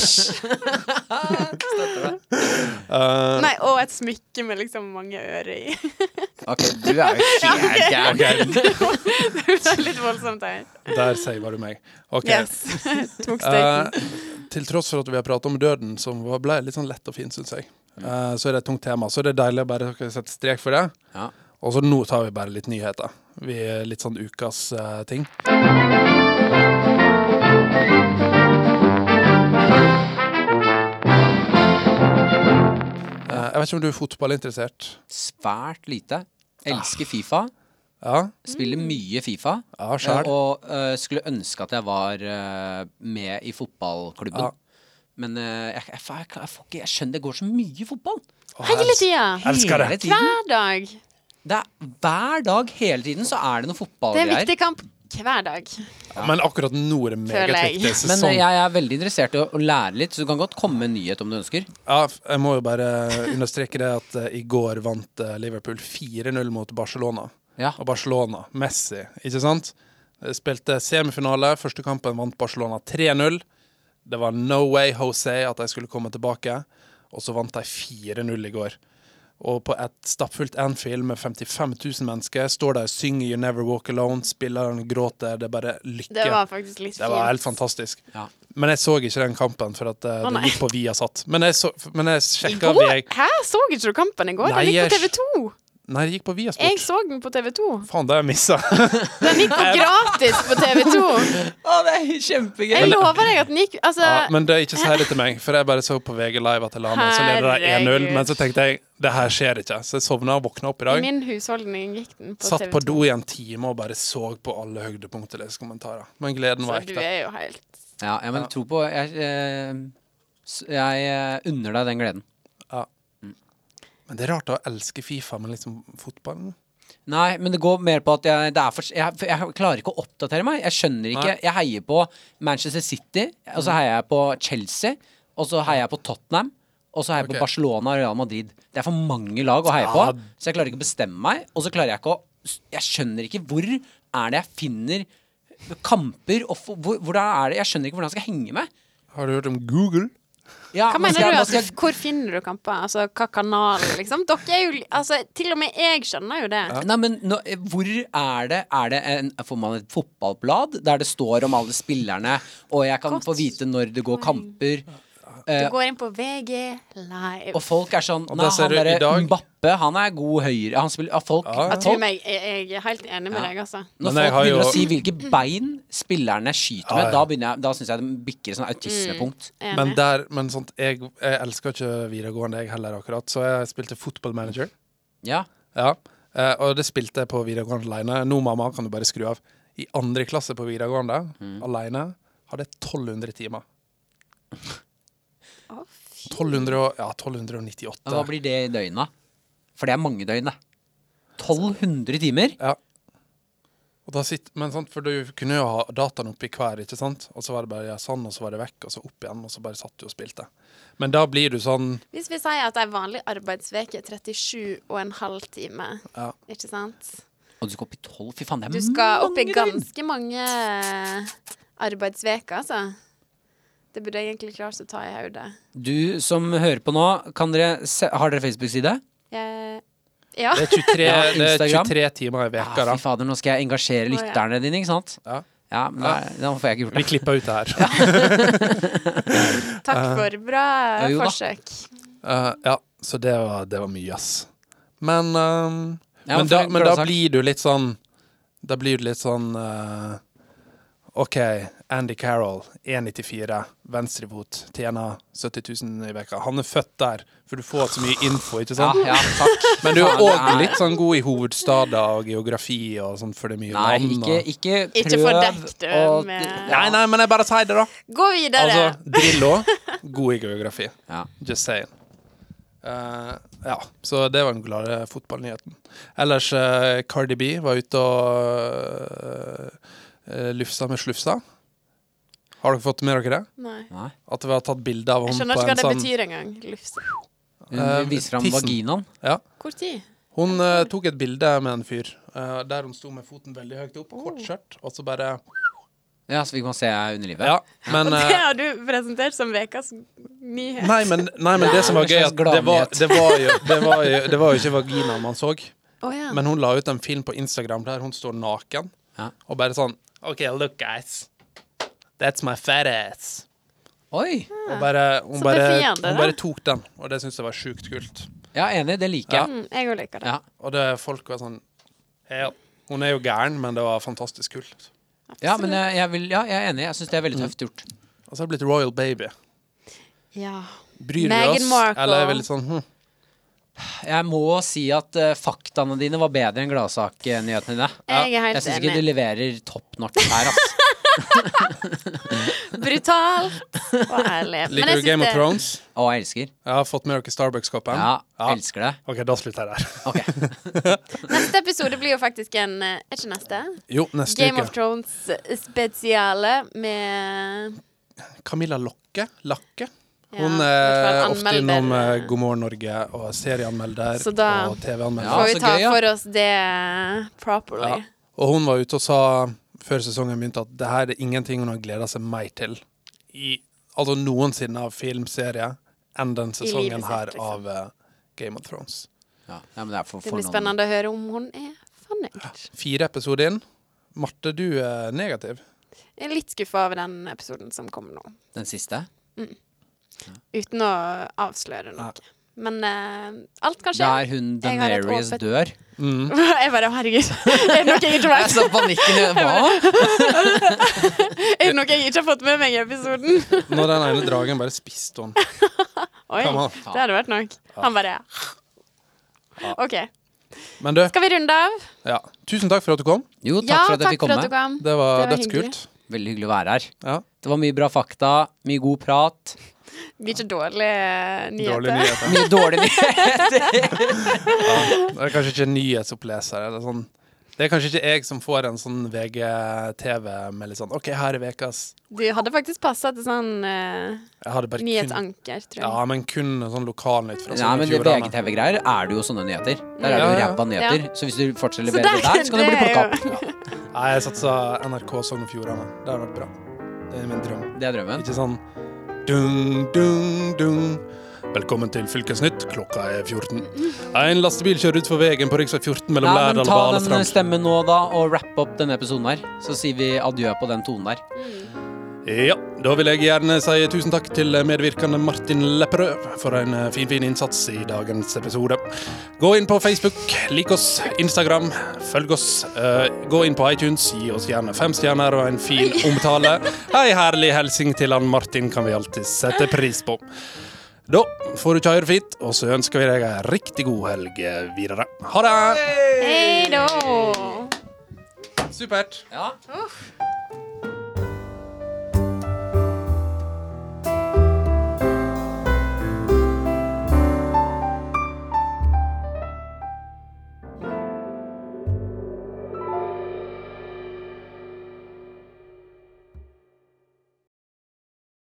Uh, Nei, og et smykke med liksom mange ører i. Ok, du er jo helt gæren. det er litt voldsomt her. der saver du meg. Ok. Yes. Tok støyten. Eh, til tross for at vi har pratet om døden, som ble litt sånn lett og fint, syns jeg, uh, så er det et tungt tema. Så er det deilig å bare sette strek for det. Ja. Og så nå tar vi bare litt nyheter. Vi er Litt sånn ukas uh, ting. Eh, jeg vet ikke om du er fotballinteressert? Svært lite. Elsker Fifa. Ja? Spiller mye Fifa. Ja, selv. Og uh, skulle ønske at jeg var uh, med i fotballklubben. Ja. Men uh, jeg, jeg, jeg, jeg, får ikke, jeg skjønner det går så mye fotball. Hele tida. Det. Hele tiden. Hver dag. Det er, hver dag hele tiden så er det noe Det er en viktig kamp hver dag. Men akkurat nå er det viktig. Men eh, jeg er veldig interessert i å, å lære litt, så du kan godt komme med en nyhet om du ønsker. Ja, jeg må jo bare understreke det at eh, i går vant eh, Liverpool 4-0 mot Barcelona. Ja. Og Barcelona, Messi, ikke sant? Spilte semifinale. Første kampen vant Barcelona 3-0. Det var no way Jose at de skulle komme tilbake. Og så vant de 4-0 i går. Og på et stappfullt Anfield med 55 000 mennesker står de og synger 'You Never Walk Alone', spillerne gråter. Det er bare lykke. Det var faktisk litt fint. Det var helt fantastisk. Ja. Men jeg så ikke den kampen, for at eh, det gikk på Viasat. Men jeg, så, men jeg I går? Hæ? Så ikke du kampen i går? Nei, det gikk på TV2. Nei, det gikk på Viasport. Jeg så den på TV2. Faen, det har jeg missa. Den gikk på gratis på TV2. Å, det er kjempegøy! Jeg lover deg at den gikk Altså, Ja, men det er ikke si det til meg, for jeg bare så på VG Live at jeg la meg, så leder de 1-0. Men så tenkte jeg det her skjer ikke, så jeg sovna og våkna opp i dag. i min husholdning gikk den på TV2. Satt på do i en time og bare så på alle høydepunkter i kommentarer. Men gleden var Så du er jo helt Ja, men tro på Jeg, jeg, jeg eh, unner deg den gleden. Men det er rart å elske Fifa, men liksom fotballen Nei, men det går mer på at jeg, for, jeg, jeg klarer ikke å oppdatere meg. Jeg skjønner ikke. Nei. Jeg heier på Manchester City, og så heier jeg på Chelsea, og så heier jeg på Tottenham. Og så heier jeg okay. på Barcelona og Real Madrid. Det er for mange lag å heie på. Så jeg klarer ikke å bestemme meg. Og så klarer jeg ikke å Jeg skjønner ikke hvor er det jeg finner kamper og for, hvor, hvordan er det Jeg skjønner ikke hvordan jeg skal henge med. Har du hørt om Google? Ja, Hva mener skal du? skal jeg- Hvor finner du kamper? Altså, hva kanal, liksom? Dere er jo Altså, til og med jeg skjønner jo det. Nei, men nå, eh, hvor er det Er det en, Får man et fotballblad der det står om alle spillerne, og jeg kan Godt få vite når det går kamper? Eh, Du går inn på VG Live. og folk er sånn Nei, han derre Mbappe, han er god høyre Han spiller folk, Ja. Ja, folk meg, jeg, jeg er helt enig med Ja. deg, altså. Når Men jeg folk har begynner jo- å si hvilke bein spillerne skyter med, ja. da, jeg, da syns jeg det bikker et sånn autismepunkt. Mm, Men der, men sånt, jeg, jeg elsker ikke videregående, jeg heller, akkurat. Så jeg spilte football manager. Ja. Ja, Uh, og det spilte jeg på videregående alene. Nå, mamma, kan du bare skru av. I andre klasse på videregående, alene, hadde jeg 1200 timer. Å, 1200, ja, 1298. Men Hva blir det i døgna? For det er mange døgn, det. 1200 timer? Ja. Og da sitt, men sant, For du kunne jo ha dataen oppi hver, ikke sant? Og så var det bare ja, sånn, og så var det vekk, og så opp igjen, og så bare satt du og spilte. Men da blir du sånn Hvis vi sier at ei vanlig arbeidsveke er 37 og en halv time, Ja. ikke sant? Og du skal opp i 12? Fy faen, det er Du skal opp i ganske mange arbeidsveker, altså. Det burde jeg egentlig klart å ta i hodet. Du som hører på nå, kan dere se, har dere Facebook-side? Eh, Ja. Det er 23, det er 23 timer i Ja, da. fy fader, nå skal jeg engasjere lytterne dine, ikke sant? Ja. Ja, men da, da får jeg ikke gjort det. Vi klipper ut det her. Takk for bra uh, jo forsøk. Uh, ja, så det var, det var mye, ass. Men, ehm, Ja, men, da, en men da blir du litt sånn Da blir du litt sånn uh, OK, Andy Carroll, 1,94, venstrefot, tjener 70 000 i veka. Han er født der, for du får så mye info, ikke sant? ja, takk. Men du er òg litt sånn god i hovedstader og geografi og sånn, for det er mye Nei, land. ikke, og... ikke prøv Ikke fordekk du med- Ja. Nei, nei, men jeg bare sier det, da. Gå videre. Altså, Drillo, god i geografi. Ja. Just saying. Uh, ja, så det var den glade fotballnyheten. Ellers, uh, Cardi B var ute og uh, lufsa med slufsa. Har dere fått med dere det? Nei. Nei. At vi har tatt bilde av Jeg henne skjønner på ikke hva en det sånn betyr engang. Lufse. Hun Eh, viser fram tissen. vaginaen. Ja, Hvor tid? Hun eh, tok et bilde med en fyr eh, der hun sto med foten veldig høyt opp, kort skjørt, og så bare Ja, så vi kan se underlivet. Ja, men Og eh, det har du presentert som ukas nyhet. Nei, men, nei, men det som var gøy, at det var, det, var jo, det, var jo, det var jo ikke vaginaen man så. Å ja. Men hun la ut en film på Instagram der hun står naken, Ja. og bare sånn OK, look, guys. That's my fat ass. Oi! Og bare, hun, Så bare, befriende, hun da. bare tok den, og det syns jeg var sjukt kult. Ja, enig. Det liker jeg. Mm, jeg òg liker det. Ja. Og det, folk var sånn ja, Hun er jo gæren, men det var fantastisk kult. Ja, men jeg, jeg, vil, ja, jeg er enig. Jeg syns det er veldig Mm. tøft gjort. Og så har det blitt Royal Baby. Ja. Bryr vi Meghan oss? Markle. Eller er vi litt sånn hm, Jeg må si at eh, faktaene dine var bedre enn gladsaknyhetene dine. Jeg er Jeg syns ikke du leverer topp nok her, altså. Brutalt og ærlig. Men Liker jeg du Game of Thrones? Å, jeg elsker. Jeg har fått med dere Starbucks-koppen. Ja, Ja. elsker det. OK, da slutter jeg der. Ok. Neste episode blir jo faktisk en eh, Er ikke neste? Jo, neste Game uke. of Thrones-spesiale med Camilla Lokke. Lakke. Ja, Hun i hvert er fall ofte anmelder, innom eh, eh, God morgen Norge og serieanmelder Så da- og TV-anmelder. Ja, Får vi så ta gøy, ja. for oss det properly. Ja. Og hun var ute og sa før sesongen begynte at det her er ingenting hun har gleda seg mer til i altså noensinne av filmserie enn den sesongen sitt, her liksom. av uh, Game of Thrones. Ja, ja, men det er for, Det blir blir noen- spennende å høre om hun er fornøyd. Fire episoder inn. Marte, du er negativ. Jeg er litt skuffa over den episoden som kommer nå. Den siste? Uten å avsløre noe. Men uh, alt kan skje. Der hun Jeg Daenerys dør. Mm. jeg bare Herregud, er det noe jeg ikke Jeg vet? så panikken i Hva? Er det noe jeg ikke har fått med meg i episoden? Når den ene dragen bare spiste henne. Oi, det hadde vært nok. Han bare OK. Men du, Skal vi runde av? ja. tusen takk for at du kom. Jo, takk ja, for at jeg fikk komme. du kom. Det var, Det var dødskult. Veldig hyggelig å være her. Ja. Det var mye bra fakta, mye god prat. Mye dårlige nyheter. Dårlige nyheter. Mye dårlige nyheter. ja, Det er kanskje ikke nyhetsopplesere nyhetsoppleser. Eller sånn. Det er kanskje ikke jeg som får en sånn VG-TV med litt sånn OK, her er ukas Du hadde faktisk passa til sånn uh, nyhetsanker, kun, tror jeg. ja, men kun sånn lokalnytt fra men og det Fjordane. VGTV-greier er det jo sånne nyheter. Der er det jo ja. ræva nyheter. Ja. Så hvis du fortsetter å levere det der, så kan du bli det plukka opp. Ja. Nei, jeg satsa NRK Sogn og Fjordane. Det hadde vært bra. Det er min drøm. Det er drømmen. Ikke sånn dung, dung, dung. Velkommen til Fylkesnytt. Klokka er 14. En lastebil kjører utfor veien på rv. 14 mellom ja, Lærdal og ta den stemmen nå, da, og wrap opp denne episoden her. Så sier vi adjø på den tonen der. Ja, da vil jeg gjerne si tusen takk til medvirkende Martin Lepperød for en eh, fin, fin innsats i dagens episode. Gå inn på Facebook, lik oss, Instagram, følg oss. Uh, gå inn på iTunes, gi oss gjerne fem stjerner og en fin omtale. Ei herlig hilsen til han Martin kan vi alltid sette pris på. Da får du kjøre fint, og så ønsker vi deg ei riktig god helg videre. Ha det! Hei da! Supert. Ja.